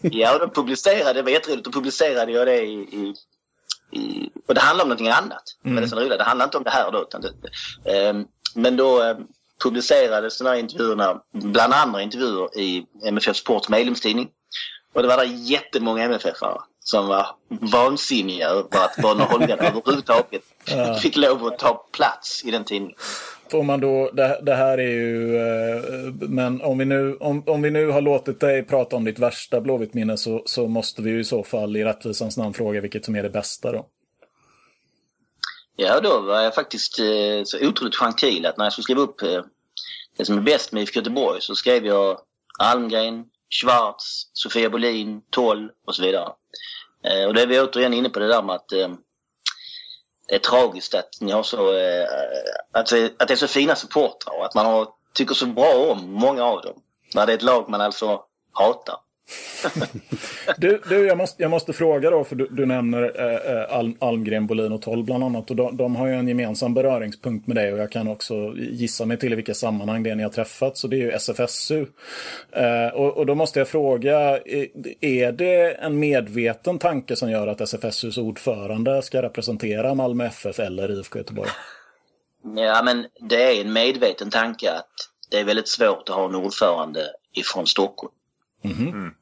Ja, och de publicerade, det var jätteroligt, då publicerade jag det i, i, i och det handlar om någonting annat. Men det är roligt, det handlar inte om det här då. Utan det, ehm, men då, ehm, publicerades de här intervjuerna, bland andra intervjuer i MFF Sports medlemstidning. Och det var där jättemånga MFF-are som var vansinniga över att Bonner Holmgren överhuvudtaget fick lov att ta plats i den tidningen. Får man då, det, det, här är ju, eh, men om vi, nu, om, om vi nu har låtit dig prata om ditt värsta Blåvitt-minne så, så måste vi ju i så fall i rättvisans namn fråga vilket som är det bästa då. Ja, då var jag faktiskt eh, så otroligt gentil att när jag skulle skriva upp eh, det som är bäst med IFK Göteborg så skrev jag Almgren, Schwarz, Sofia Bolin, Toll och så vidare. Eh, och då är vi återigen inne på det där med att eh, det är tragiskt att ni har så, eh, att, att det är så fina supportrar och att man har, tycker så bra om många av dem. När det är ett lag man alltså hatar du, du jag, måste, jag måste fråga då, för du, du nämner eh, eh Alm, Almgren, Bolin och Toll bland annat. Och de, de, har ju en gemensam beröringspunkt med dig och jag kan också gissa mig till i vilka sammanhang det är ni har träffats. Och det är ju SFSU. Eh, och, och, då måste jag fråga, eh, är det en medveten tanke som gör att SFSUs ordförande ska representera Malmö FF eller IFK Göteborg? Ja, men det är en medveten tanke att det är väldigt svårt att ha en ordförande ifrån Stockholm. Mm -hmm. mm.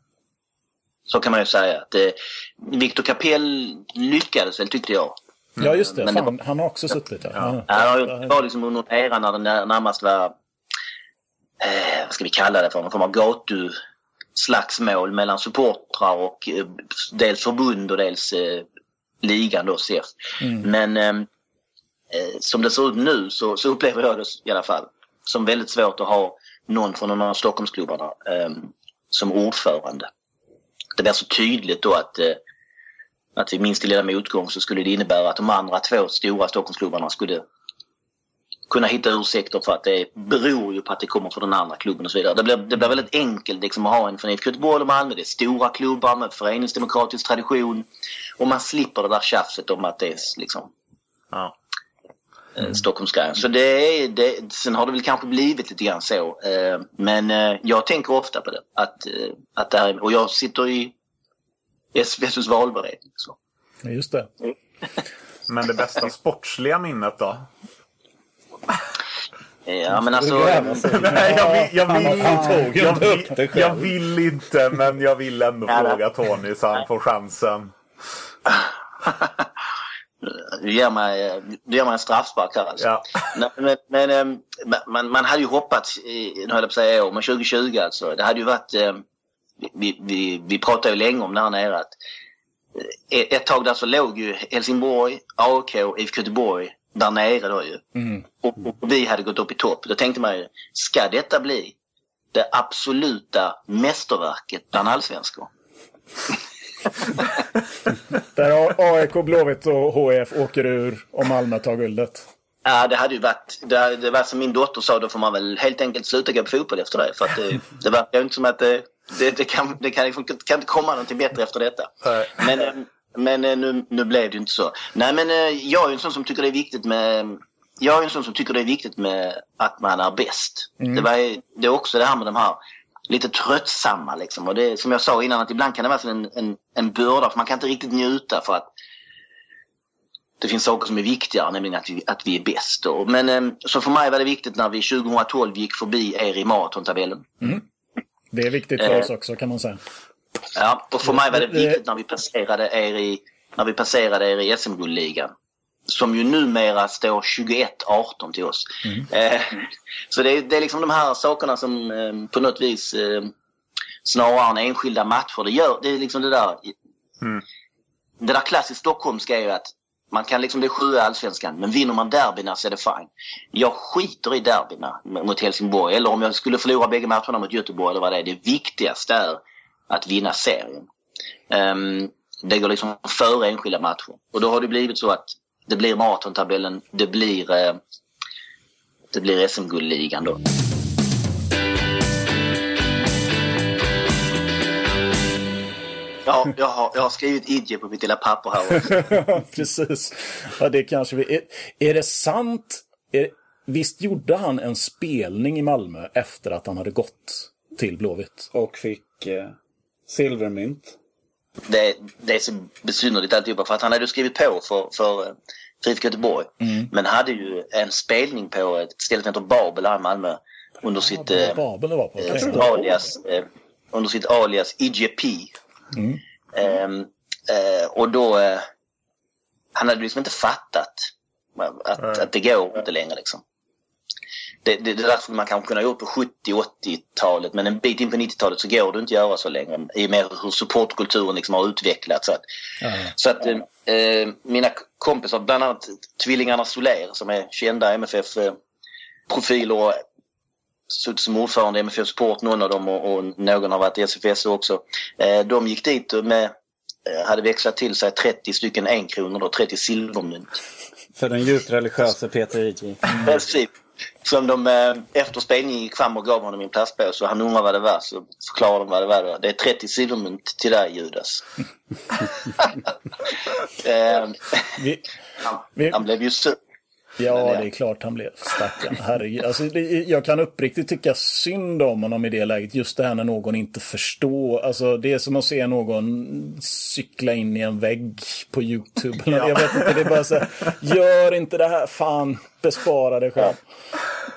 Så kan man ju säga. Att, eh, Victor Capell lyckades väl tyckte jag. Ja just det, Fan, det han har också suttit här. Ja. Ja. det var liksom under en era när det närmast var, eh, vad ska vi kalla det för, någon form av gatuslagsmål mellan supportrar och eh, dels förbund och dels eh, ligan då, CF. Mm. Men eh, eh, som det ser ut nu så, så, upplever jag det i alla fall som väldigt svårt att ha någon från någon av Stockholmsklubbarna eh, som ordförande det blir så tydligt då att, eh, att vid minsta lilla motgång så skulle det innebära att de andra två stora Stockholmsklubbarna skulle kunna hitta ursäkter för att det beror ju på att det kommer från den andra klubben och så vidare. Det blir, det blir väldigt enkelt liksom att ha en från IFK Göteborg och Malmö. Det är stora klubbar med föreningsdemokratisk tradition. Och man slipper det där tjafset om att det är liksom ja. Mm. Stockholmsgrejen. Så det är, det, sen har det väl kanske blivit lite grann så. Eh, men eh, jag tänker ofta på det. Att, eh, att det här, och jag sitter i SVSUs valberedning. Så. Just det. men det bästa sportsliga minnet då? Ja men alltså... Nej, jag vill, jag vill, jag vill, jag vill inte men jag vill ändå fråga Tony så han får chansen. Du ger mig, du ger mig en straffspark här alltså. Ja. Men, men, ehm, man, man hade ju hoppats, nu höll jag på att säga år, men 2020 alltså. Det hade ju varit, ehm, vi, vi, vi pratade ju länge om det här nere att eh, ett tag där så låg ju Helsingborg, AIK, IFK Göteborg där nere då ju. Mm. Och, och, vi hade gått upp i topp. Då tänkte man ju, ska detta bli det absoluta mästerverket bland allsvenskor? Där AIK, Blåvitt och HF åker ur och Malmö tar guldet. Ja, det hade ju varit, det, det var som min dotter sa, då får man väl helt enkelt sluta gå på fotboll efter det. För att det, det verkar ju inte som att det, det, det, kan, det kan, liksom, kan inte komma någonting bättre efter detta. Men, eh, men eh, nu, nu blev det ju inte så. Nej, men eh, jag är ju en sån som tycker det är viktigt med jag är en sån som tycker det är viktigt med att man är bäst. Mm. Det, var, det är också det här med de här lite tröttsamma. Liksom. Och det, som jag sa innan, att ibland kan det vara en, en, en börda för man kan inte riktigt njuta för att det finns saker som är viktigare, nämligen att vi, att vi är bäst. Då. Men eh, så för mig var det viktigt när vi 2012 gick förbi er i maratontabellen. Mm. Det är viktigt för oss också kan man säga. Ja, och för mig var det viktigt när vi passerade er i, när vi passerade er i SM-guldligan som ju numera står 21-18 till oss. Mm. Eh, så det är, det är liksom de här sakerna som eh, på något vis eh, snarare än enskilda matcher, det, gör, det är liksom det där mm. Det där klassiskt stockholmska är ju att man kan liksom bli sjua i allsvenskan, men vinner man derbyna så är det fine. Jag skiter i derbyna mot Helsingborg, eller om jag skulle förlora bägge matcherna mot Göteborg eller vad det är. Det viktigaste är att vinna serien. Um, det går liksom före enskilda matcher. Och då har det blivit så att det blir maratontabellen, det blir, eh, det blir SM-guldligan då. Ja, jag har, jag har skrivit Idje på mitt lilla papper här Precis. Ja, det kanske vi... Är, är det sant? Är, visst gjorde han en spelning i Malmö efter att han hade gått till Blåvitt? Och fick eh, silvermynt. Det, det är så besynnerligt alltihopa för att han hade skrivit på för, för för IFK Göteborg. Mm. Men hade ju en spelning på ett ställe som heter Babel här i Malmö under sitt, eh, Babel var på. eh, alias, eh, under sitt alias IGP. Mm. Ehm, eh, och då, eh, han hade liksom inte fattat att, att det går inte längre liksom. Det, det, det där skulle man kanske kunna gjort på 70-80-talet men en bit in på 90-talet så går det inte att göra så längre i och med hur supportkulturen liksom har utvecklats. Så att, Ja. så att eh, eh, mina kompisar, bland annat tvillingarna Soler som är kända MFF-profiler och suttit som ordförande i MFF Sport, någon av dem och, och någon har varit i SFS också. Eh, de gick dit med, eh, hade växlat till sig 30 stycken enkronor, då, 30 silvermynt. För den djupt religiösa Peter Iji. Precis. Som de eh, efter spelningen gick fram och gav honom i en plastpåse och han undrade vad det var så förklarade de vad det var. Det är 30 silvermynt till dig Judas. eh, Vi, han, Vi- han blev ju sur. Ja, ja. det är klart han blev. Stackarn. Herregud. Alltså, jag kan uppriktigt tycka synd om honom i det läget. Just det här när någon inte förstår. Alltså, det är som att se någon cykla in i en vägg på YouTube. Jag vet inte, det är bara så här, gör inte det här. Fan, bespara dig själv.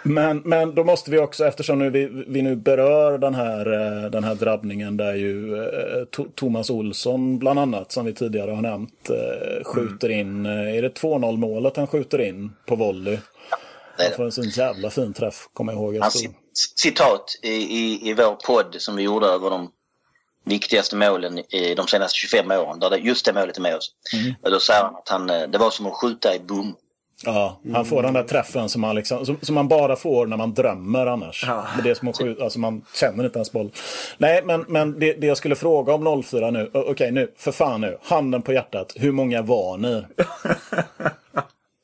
Men, men då måste vi också, eftersom nu vi, vi nu berör den här, eh, den här drabbningen där ju eh, Thomas Olsson bland annat, som vi tidigare har nämnt, eh, skjuter in, eh, är det 2-0 målet han skjuter in på volley? Han får en sån jävla fin träff, kommer jag ihåg. Jag cit- citat i, i, i vår podd som vi gjorde över de viktigaste målen i de senaste 25 åren, där det, just det målet är med oss. Och då säger han att han, eh, det var som att skjuta i bom. Ja, han får den där träffen som man, liksom, som, som man bara får när man drömmer annars. Ja. Men det är som att skjuta, alltså man känner inte ens boll. Nej, men, men det, det jag skulle fråga om 04 nu. Okej, nu, för fan nu. Handen på hjärtat. Hur många var ni?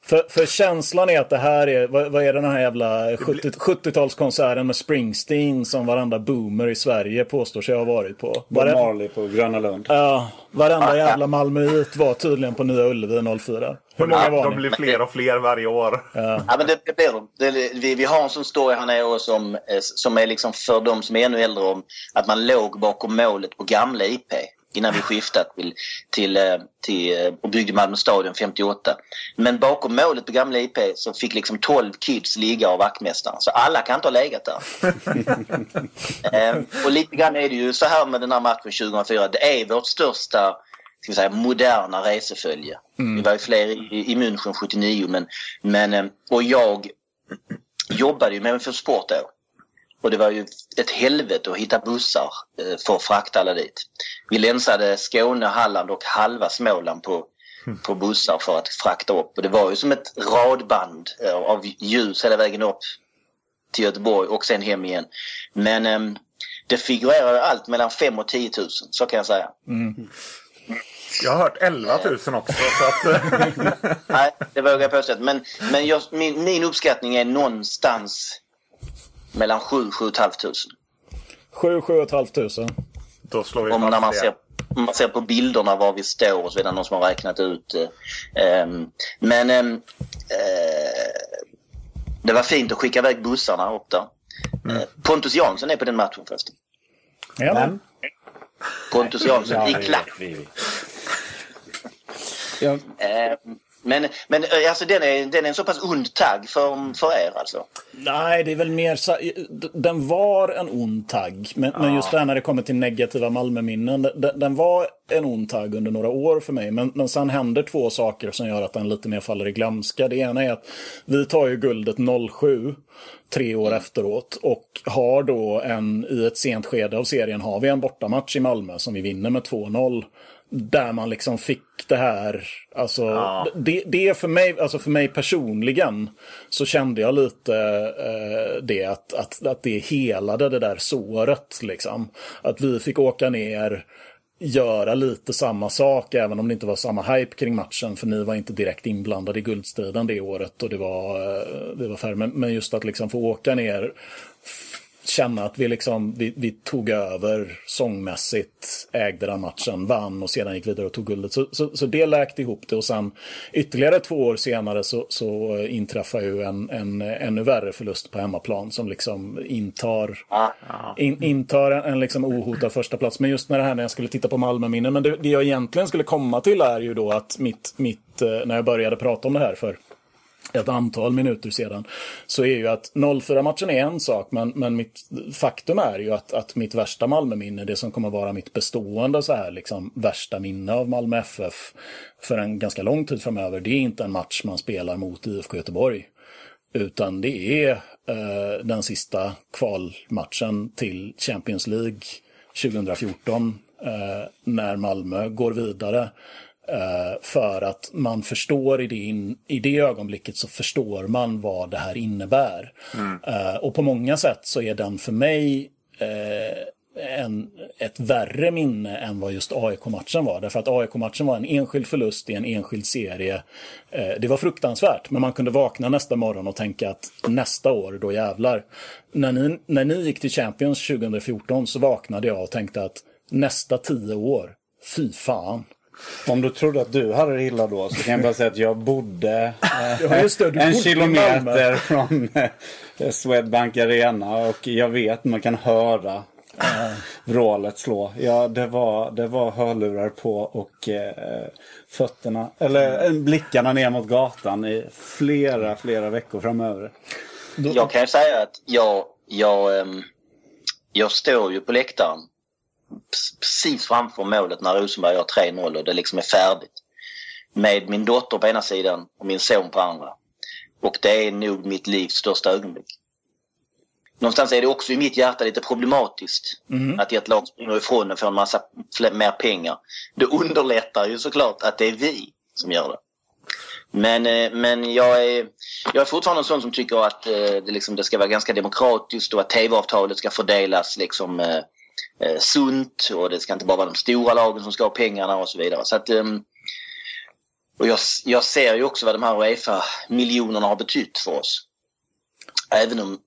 För, för känslan är att det här är, vad, vad är den här jävla 70, 70-talskonserten med Springsteen som varenda boomer i Sverige påstår sig ha varit på. Bob Marley på Gröna Lund. Ja, varenda jävla Malmöit var tydligen på Nya Ullevi 04. Hur många var De ni? blir fler och fler varje år. Ja, men det, blir de. Vi, vi har en sån story här nere som, eh, som är liksom för de som är ännu äldre om att man låg bakom målet på gamla IP innan vi skiftade till, till, eh, till eh, och byggde Malmö stadion 58. Men bakom målet på gamla IP så fick liksom 12 kids ligga av vaktmästaren. Så alla kan inte ha legat där. eh, och lite grann är det ju så här med den här matchen 2004. Det är vårt största ska vi säga, moderna resefölje. Vi var ju fler i, i München 79 men, men eh, och jag jobbade ju med MFF Sport då. Och det var ju ett helvete att hitta bussar eh, för att frakta alla dit. Vi länsade Skåne, Halland och halva Småland på, på bussar för att frakta upp. Och det var ju som ett radband eh, av ljus hela vägen upp till Göteborg och sen hem igen. Men eh, det figurerar ju allt mellan 5 och 10 000, så kan jag säga. Jag har hört 11 000 också. Så att, eh, Nej, det vågar jag påstå. Men, men jag, min, min uppskattning är någonstans mellan 7 7 500. 7 7 500. då slår vi Om när man det. ser, om man ser på bilderna var vi står och så vidare, någon som har räknat ut. Eh, ehm, men ehm, eh, det var fint att skicka iväg bussarna upp där. Mm. Eh, Pontus Jansson är på den matchen förresten. Ja, Men, Pontus Jansson Ja, i klack. Ja, Eh, men men eh, alltså, den, är, den är en så pass ond tagg för, för er alltså. Nej, det är väl mer så... Den var en ond tagg. Men, men just det här när det kommer till negativa Malmöminnen. Den, den var en ond tagg under några år för mig. Men, men sen händer två saker som gör att den lite mer faller i glömska. Det ena är att vi tar ju guldet 07 tre år efteråt och har då en, i ett sent skede av serien har vi en bortamatch i Malmö som vi vinner med 2-0. Där man liksom fick det här, alltså Ja. det, det för mig, alltså för mig personligen så kände jag lite eh, det att, att, att det helade det där såret liksom. Att vi fick åka ner, göra lite samma sak även om det inte var samma hype kring matchen för ni var inte direkt inblandade i guldstriden det året och det var, eh, det var färre. Men, men just att liksom få åka ner känna att vi, liksom, vi, vi tog över sångmässigt ägde den matchen, vann och sedan gick vidare och tog guldet. Så, så, så det läkte ihop det och sen ytterligare två år senare så, så inträffar ju en, en ännu värre förlust på hemmaplan som liksom intar, in, intar en, en liksom ohotad första plats. Men just när det här när jag skulle titta på Malmö-minnen, men det, det jag egentligen skulle komma till är ju då att mitt, mitt, eh, när jag började prata om det här för ett antal minuter sedan, så är ju att 0-4-matchen är en sak, men, men mitt faktum är ju att, att mitt värsta Malmö-minne, det som kommer vara mitt bestående så här, liksom, värsta minne av Malmö FF för en ganska lång tid framöver, det är inte en match man spelar mot IFK Göteborg. Utan det är eh, den sista kvalmatchen till Champions League 2014 eh, när Malmö går vidare. Eh, för att man förstår i det, in, i det ögonblicket så förstår man vad det här innebär. Mm. Uh, och på många sätt så är den för mig uh, en, ett värre minne än vad just AIK-matchen var. Därför att AIK-matchen var en enskild förlust i en enskild serie. det var fruktansvärt, men man kunde vakna nästa morgon och tänka att nästa år, då jävlar. När ni, när ni gick till Champions 2014 så vaknade jag och tänkte att nästa tio år, fy fan. Om du trodde att du hade det illa då så kan jag bara säga att jag bodde eh, ja, det, en kilometer från eh, Swedbank Arena och jag vet, man kan höra eh, vrålet slå. Ja, det var, det var hörlurar på och eh, fötterna, eller eh, blickarna ner mot gatan i flera, flera veckor framöver. Jag kan ju säga att jag, jag, ehm, jag står ju på läktaren precis framför målet när Rosenberg gör 3-0 och det liksom är färdigt. Med min dotter på ena sidan och min son på andra. Och det är nog mitt livs största ögonblick. Någonstans är det också i mitt hjärta lite problematiskt mm. att ett lag springer ifrån och får en massa mer pengar. Det underlättar ju såklart att det är vi som gör det. Men, eh, men jag, är, jag är fortfarande en sån som tycker att eh, det, liksom, det ska vara ganska demokratiskt och att tv-avtalet ska fördelas liksom, eh, eh, sunt och det ska inte bara vara de stora lagen som ska ha pengarna och så vidare. Så att, um, och jag, jag ser ju också vad de här Uefa-miljonerna har betytt för oss. Även om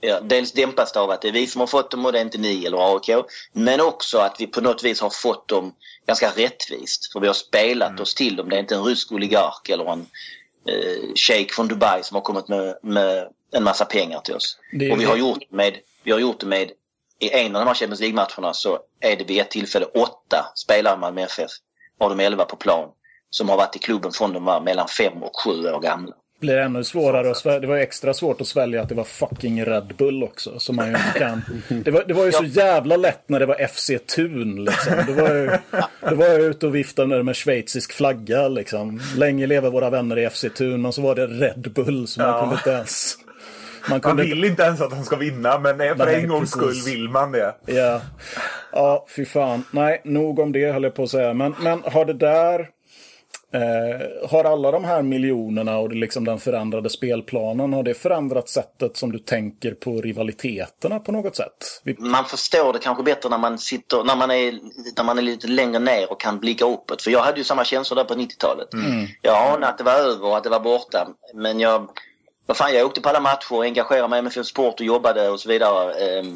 ja, dels dämpas det av att det är vi som har fått dem och det är inte ni eller AIK. Men också att vi på något vis har fått dem ganska rättvist. För vi har spelat mm. oss till dem. Det är inte en rysk oligark eller en eh, shejk från Dubai som har kommit med, med en massa pengar till oss. och vi har, gjort med, vi har gjort det med i en av de här Champions League-matcherna så är det vid ett tillfälle åtta spelare i Malmö FF av de elva på plan som har varit i klubben från de var mellan fem och sju år gamla. Blir ännu svårare att svälja. Det var extra svårt att svälja att det var fucking Red Bull också. Som man ju inte kan. Det var, det var ju så jävla lätt när det var FC Thun liksom. Det var ju, det var ju ute och viftade med schweizisk flagga liksom. Länge lever våra vänner i FC Thun. Men så var det Red Bull som man kunde inte ens... Man, kunde... man vill inte ens att de ska vinna, men för Nej, en gångs skull vill man det. Ja. ja, fy fan. Nej, nog om det höll jag på att säga. Men, men har det där... Eh, har alla de här miljonerna och det liksom den förändrade spelplanen, har det förändrat sättet som du tänker på rivaliteterna på något sätt? Vi... Man förstår det kanske bättre när man sitter, när man är, när man är lite längre ner och kan blicka uppåt. För jag hade ju samma känslor där på 90-talet. Mm. Jag anade att det var över och att det var borta. Men jag vad fan, jag åkte på alla matcher och engagerade mig med sport och jobbade och så vidare. Eh,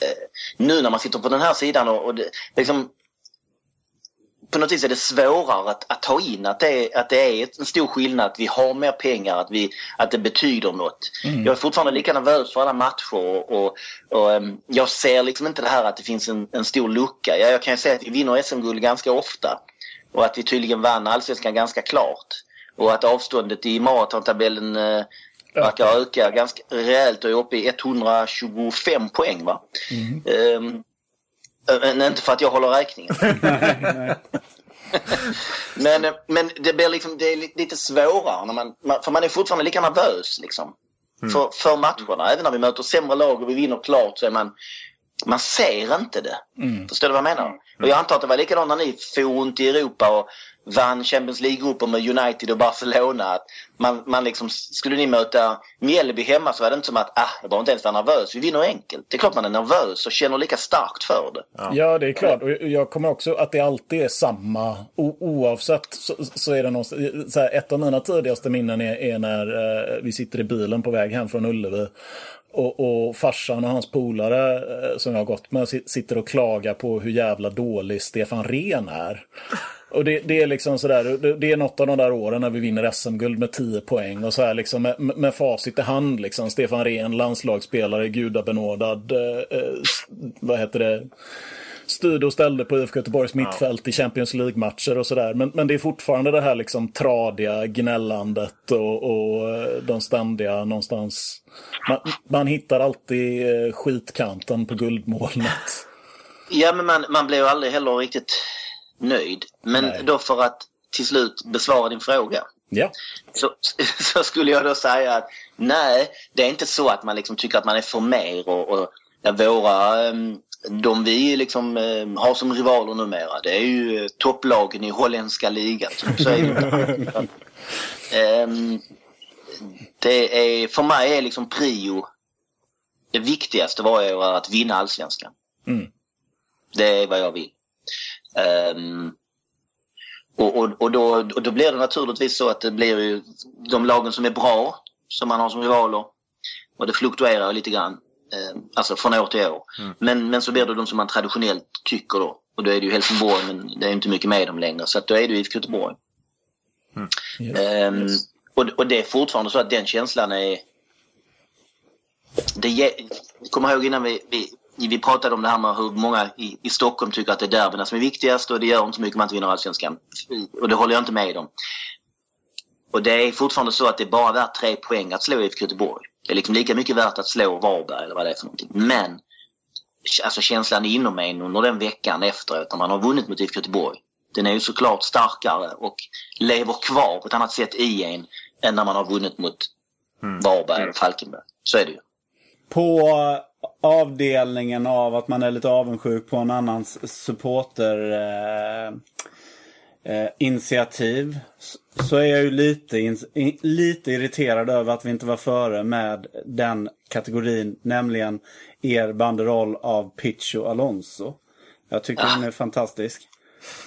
eh, nu när man sitter på den här sidan och, och det, liksom, på något vis är det svårare att, att ta in att det, är, att det är en stor skillnad, att vi har mer pengar, att, vi, att det betyder något. Mm. Jag är fortfarande lika nervös för alla matcher och, och, och um, jag ser liksom inte det här att det finns en, en stor lucka. Jag, jag kan säga att vi vinner SM-guld ganska ofta och att vi tydligen vann allsvenskan ganska klart. Och att avståndet i maratontabellen verkar öka ganska rejält och är uppe i 125 poäng. Va? Mm. Um, inte för att jag håller räkningen. men, men det blir liksom, det är lite svårare när man, för man är fortfarande lika nervös liksom. Mm. För, för matcherna. Även när vi möter sämre lag och vi vinner klart så är man, man ser inte det. Mm. Förstår du vad jag menar? Mm. Och jag antar att det var likadant när ni for runt i Europa och vann Champions League-grupper med United och Barcelona. Att man, man liksom, skulle ni möta Mjällby hemma så var det inte som att ah, jag behöver inte ens vara nervös. Vi vinner enkelt. Det är klart man är nervös och känner lika starkt för det. Ja, ja det är klart. Och jag kommer också att det alltid är samma. O oavsett så, så, är det något, så här, ett av mina tidigaste minnen är, är när eh, vi sitter i bilen på väg hem från Ullevi. och, och farsan och hans polare eh, som jag har gått med sitter och klagar på hur jävla dålig Stefan Rehn är. Och det, det, är liksom sådär, det är något av de där åren när vi vinner SM-guld med 10 poäng och så här liksom med, med facit i hand liksom. Stefan Rehn, landslagsspelare, gudabenådad, eh, eh vad heter det? styrde och ställde på IFK Göteborgs mittfält i Champions League-matcher och sådär. Men, men det är fortfarande det här liksom tradiga gnällandet och, och eh, de ständiga någonstans. Man, man hittar alltid eh, skitkanten på guldmolnet. Ja, men man, man blir ju aldrig heller riktigt nöjd. Men Nej. då för att till slut besvara din fråga. Ja. Så, så skulle jag då säga att nej, det är inte så att man liksom tycker att man är för mer och, och ja, våra um, de vi liksom eh, har som rivaler numera det är ju topplagen i holländska ligan. Så är det. um, det är, för mig är liksom prio det viktigaste varje år att vinna allsvenskan. Mm. Det är vad jag vill. Um, och, och, och, då, och då blir det naturligtvis så att det blir ju de lagen som är bra som man har som rivaler. Och det fluktuerar lite grann. Eh, alltså från år till år. Mm. Men, men så blir det de som man traditionellt tycker då. Och då är det ju Helsingborg men det är inte mycket med dem längre. Så att då är det ju IFK Göteborg. Mm. Yes. Um, och, och det är fortfarande så att den känslan är... Det ge, kommer ihåg innan vi, vi, vi pratade om det här med hur många i, i Stockholm tycker att det är derbyna som är viktigast och det gör inte så mycket om man inte vinner allsvenskan. Och det håller jag inte med om. Och det är fortfarande så att det är bara värt tre poäng att slå IFK Göteborg. Det är liksom lika mycket värt att slå Varberg eller vad det är för någonting. Men alltså känslan inom en under den veckan efteråt när man har vunnit mot IFK Göteborg. Den är ju såklart starkare och lever kvar på ett annat sätt i en än när man har vunnit mot mm. Varberg eller Falkenberg. Så är det ju. På avdelningen av att man är lite avundsjuk på en annans supporter eh, eh, initiativ så är jag ju lite, in, lite irriterad över att vi inte var före med den kategorin, nämligen er banderoll av Picho Alonso. Jag tycker ah. den är fantastisk.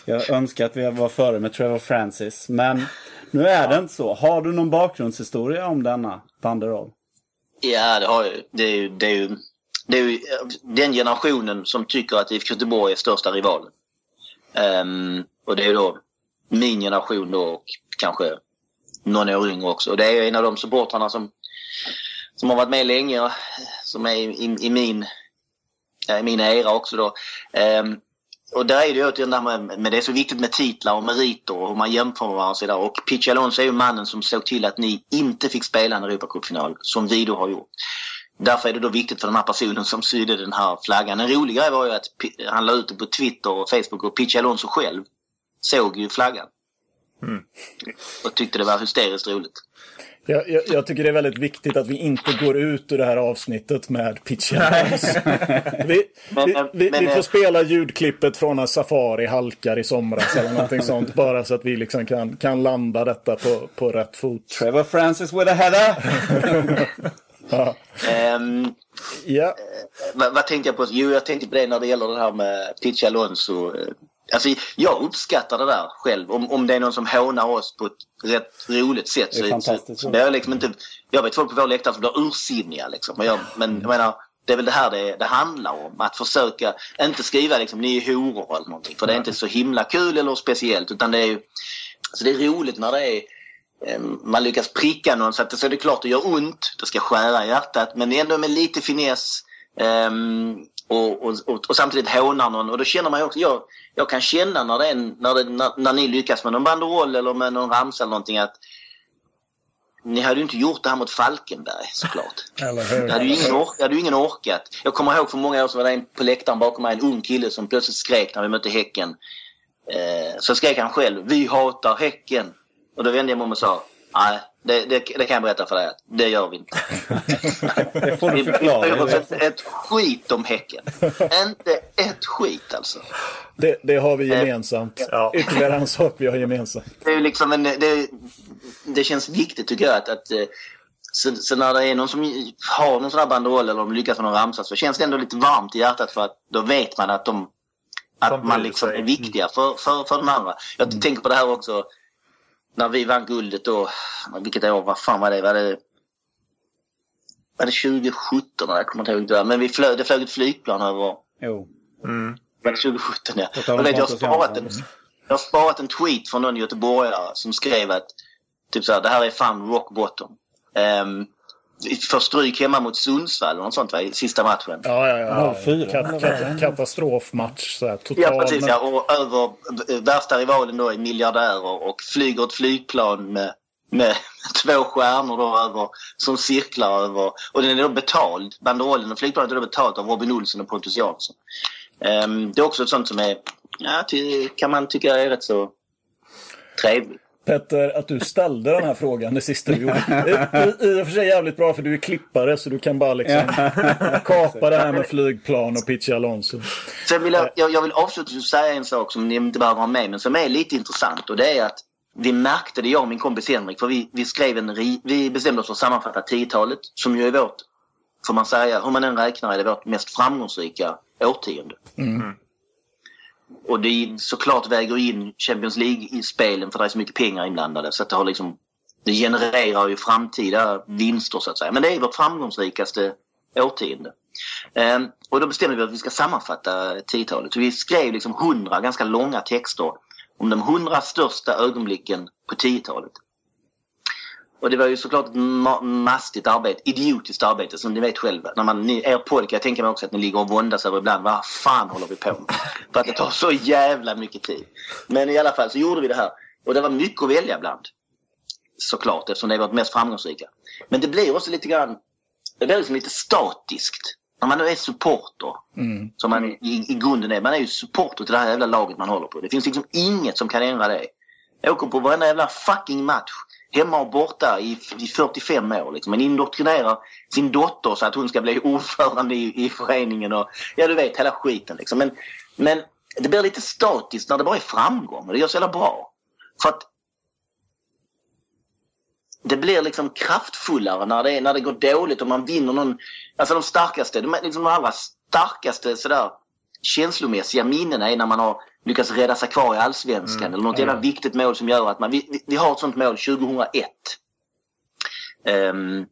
Jag önskar att vi var före med Trevor Francis, men nu är det inte så. Har du någon bakgrundshistoria om denna banderoll? Ja, det har jag. Det är ju, det är ju, det är ju eh, den generationen som tycker att IFK Göteborg är största rivalen. Um, och det är då min generation då och kanske någon år yngre också. Och det är en av de supportrarna som, som har varit med länge, som är i, i min, eh, i min era också då. Um, och där är det ju det där med, med det är så viktigt med titlar och meriter och hur man jämför med varandra och sådär. Och Pitch Alonso är ju mannen som såg till att ni inte fick spela en Europacupfinal som vi då har gjort. Därför är det då viktigt för den här personen som sydde den här flaggan. En rolig grej var ju att han la ut det på Twitter och Facebook och Pitch Alonso själv såg ju flaggan. Mm. Och tyckte det var hysteriskt roligt. Jag, jag, jag, tycker det är väldigt viktigt att vi inte går ut ur det här avsnittet med pitchen. vi, men, vi, vi, men, vi, får spela ljudklippet från när Safari halkar i somras eller någonting sånt. Bara så att vi liksom kan, kan landa detta på, på rätt fot. Trevor Francis with a header! Ja. Um, ja. Vad, vad, tänkte jag på? Jo, jag tänkte på det när det gäller det här med Pitch Alonso. Alltså, jag uppskattar det där själv. Om, om det är någon som hånar oss på ett rätt roligt sätt. Det är så, fantastiskt. Så, så jag, liksom inte, jag vet folk på vår läktare som blir ursinniga. Liksom. Men, jag, men jag menar, det är väl det här det, det handlar om. Att försöka, inte skriva liksom ni är horor eller någonting. För det är inte så himla kul eller speciellt. Utan det är alltså det är roligt när det är eh, man lyckas pricka någon så att det, så är det klart det gör ont. Det ska skära i hjärtat. Men ändå med lite finess. Um, och, och, och, och, samtidigt hånar någon. Och då känner man ju också, jag, jag kan känna när, det är, när, det, när, när ni lyckas med någon banderoll eller med någon ramsa eller någonting att ni hade ju inte gjort det här mot Falkenberg såklart. Eller hur? Jag hade ju ingen, ork, hade ju ingen orkat. Jag kommer ihåg för många år sedan var det en på läktaren bakom mig, en ung kille som plötsligt skrek när vi mötte Häcken. Eh, så skrek han själv, vi hatar Häcken. Och då vände jag mig om och sa, nej det, det, det, kan jag berätta för dig att det gör vi inte. det får du förklara. Vi bryr oss ett skit om Häcken. inte ett skit alltså. Det, det har vi gemensamt. Ja. Ytterligare en sak vi har gemensamt. Det, är liksom en, det, det känns viktigt tycker jag att, att eh, så, så, när det är någon som har någon sån här banderoll eller de lyckas med någon ramsa så känns det ändå lite varmt i hjärtat för att då vet man att de att man liksom är viktiga för, för, för den andra. Jag mm. tänker på det här också när vi vann guldet då, vilket år, vad fan var det? Var det var det 2017? Jag kommer inte ihåg det. Men vi flög, det flög ett flygplan över... Jo. Mm. Var det 2017 ja. Jag, vet, jag, har sparat en, jag har sparat en tweet från någon göteborgare som skrev att typ så här, det här är fan rock bottom. Um, får stryk hemma mot Sundsvall eller något sånt va, i sista matchen. Ja, ja, ja. 04. Kat, kat, katastrofmatch. Så här, total, Ja, precis. Ja. Och över eh, värsta rivalen då är miljardärer och flyger ett flygplan med, med två stjärnor då över, som cirklar över. Och den är då betald. Banderollen och flygplanet är då betalt av Robin Olsson och Pontus Jansson. Ehm, det är också ett sånt som är, ja, kan man tycka är rätt så trevligt. Petter, att du ställde den här frågan det sista du gjorde. I, och för sig jävligt bra för du är klippare så du kan bara liksom kapa det här med flygplan och Pichi Alonso. Sen vill jag, jag, jag vill avslutningsvis säga en sak som ni inte behöver ha med men som är lite intressant och det är att vi märkte det, jag och min kompis Henrik, för vi, vi skrev en, vi bestämde oss för att sammanfatta 10-talet som ju är vårt, får man säga, hur man än räknar är det vårt mest framgångsrika årtionde. Och det såklart väger in Champions League i spelen för det är så mycket pengar inblandade så att det har liksom det genererar ju framtida vinster så att säga. Men det är vårt framgångsrikaste årtionde. Ehm, och då bestämde vi att vi ska sammanfatta 10-talet. Så Vi skrev liksom 100 ganska långa texter om de 100 största ögonblicken på 10-talet. Och det var ju såklart ett ma- mastigt arbete, idiotiskt arbete som ni vet själva. När man, ni, er podd kan jag tänka mig också att ni ligger och våndas över ibland. Vad fan håller vi på med? För att det tar så jävla mycket tid. Men i alla fall så gjorde vi det här. Och det var mycket att välja bland. Såklart eftersom det är vårt mest framgångsrika. Men det blir också lite grann, det blir liksom lite statiskt. När man nu är supporter, som man i, i grunden är. Man är ju supporter till det här jävla laget man håller på. Det finns liksom inget som kan ändra det. Jag åker på varenda jävla fucking match. Hemma och borta i, i 45 år. Liksom. Man indoktrinerar sin dotter så att hon ska bli ordförande i, i föreningen. Och, ja, du vet, hela skiten. Liksom. Men, men det blir lite statiskt när det bara är framgång. Och det gör så jävla bra. För att det blir liksom kraftfullare när det, när det går dåligt och man vinner någon... Alltså de starkaste, de, liksom de allra starkaste sådär känslomässiga minnena är när man har lyckats rädda sig kvar i allsvenskan eller något jävla viktigt mål som gör att man... Vi, vi, har ett sånt mål 2001. Ehm,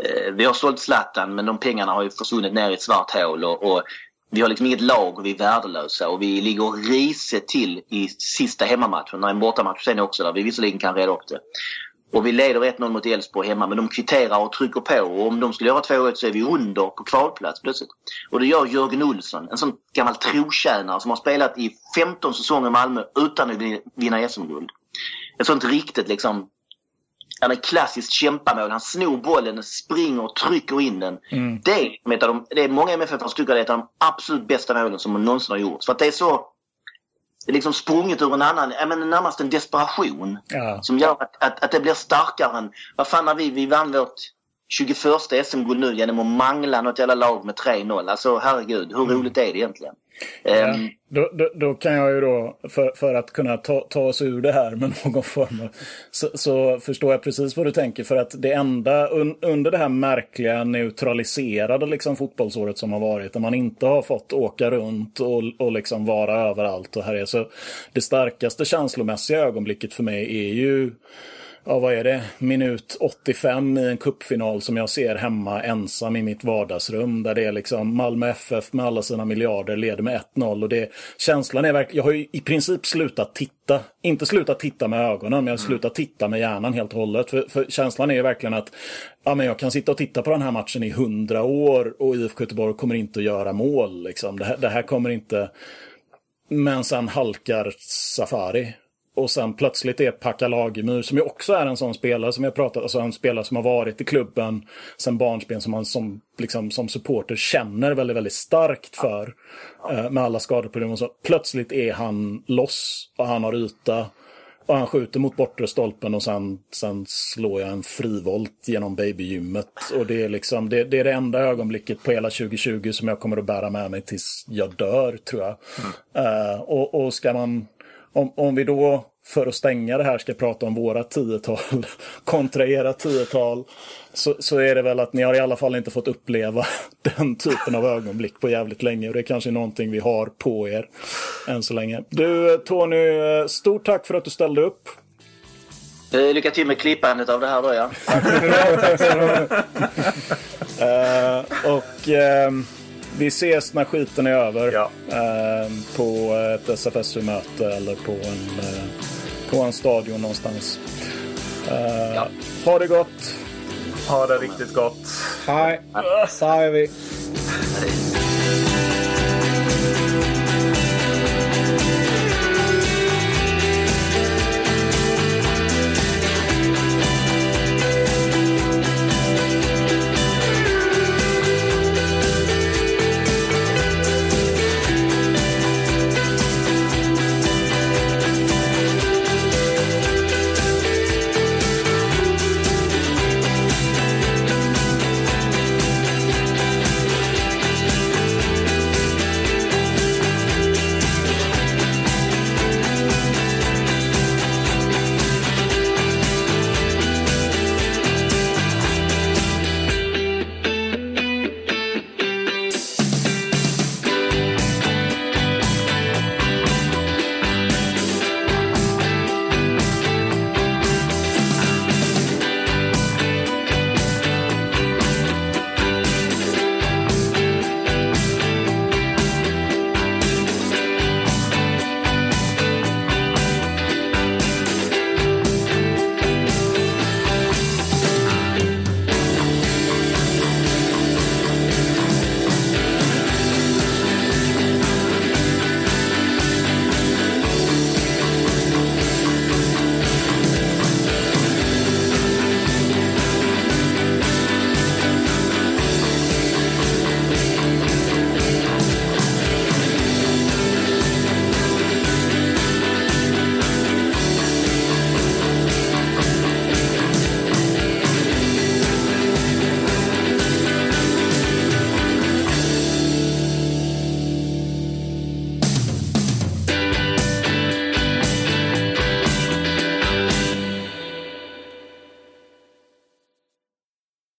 eh, vi har sålt Zlatan men de pengarna har ju försvunnit ner i ett svart hål och, och vi har liksom inget lag och vi är värdelösa och vi ligger risigt till i sista hemmamatchen. När en bortamatch sen också där vi visserligen kan reda upp det. Och vi leder 1-0 mot Elfsborg hemma men de kvitterar och trycker på och om de skulle göra 2-1 så är vi under på kvalplats plötsligt. Och det gör Jörgen Olsson, en sån gammal trotjänare som har spelat i 15 säsonger i Malmö utan att vin- vinna SM-guld. Ett sånt riktigt liksom han är klassiskt kämpamål. Han snor bollen, springer och trycker in den. Det, är de, det är många MFF som tycker att det är ett av de absolut bästa målen som någonsin har gjorts. För att det är så... Det är liksom sprunget ur en annan, men närmast en desperation. Ja. Som gör att, att, att det blir starkare än... Vad fan när vi, vi vann vårt 21 SM-guld nu genom att mangla något jävla lag med 3-0. Alltså herregud, hur roligt är det egentligen? Ehm, Då, då, då kan jag ju då, för, för att kunna ta, ta oss ur det här med någon form så, så förstår jag precis vad du tänker. För att det enda un, under det här märkliga neutraliserade liksom, fotbollsåret som har varit, där man inte har fått åka runt och, och liksom vara överallt och här är så det starkaste känslomässiga ögonblicket för mig är ju ja, vad är det, minut 85 i en kuppfinal som jag ser hemma ensam i mitt vardagsrum. Där det är liksom Malmö FF med alla sina miljarder leder med 1-0. Och det, känslan är verkligen, jag har ju i princip slutat titta. Inte slutat titta med ögonen, men jag har slutat titta med hjärnan helt och hållet. För, för känslan är ju verkligen att ja, men jag kan sitta och titta på den här matchen i hundra år och IFK Göteborg kommer inte att göra mål. Liksom. Det, här, det här kommer inte... Men sen halkar Safari. Och sen plötsligt är Pekka Lagemyr, som ju också är en sån spelare som jag pratat alltså en spelare som har varit i klubben sen barnsben, som man som, liksom, som supporter känner väldigt, väldigt starkt för. Eh, med alla skadeproblem och så. Plötsligt är han loss och han har yta. Och han skjuter mot bortre stolpen och sen, sen slår jag en frivolt genom babygymmet. Och det är, liksom, det, det är det enda ögonblicket på hela 2020 som jag kommer att bära med mig tills jag dör, tror jag. Eh, och, och ska man om, om vi då, för att stänga det här, ska prata om våra tiotal kontra era tiotal, så, så är det väl att ni har i alla fall inte fått uppleva den typen av ögonblick på jävligt länge. Och det är kanske någonting vi har på er än så länge. Du Tony, stort tack för att du ställde upp. Eh, lycka till med klippandet av det här då ja. Eh, och eh, vi ses när skiten är över. Ja. Eh, på ett SFSU-möte eller på en, eh, på en stadion någonstans. Eh, Ja. Ha det gott! Ha det riktigt gott. Hej, säger vi. Hej.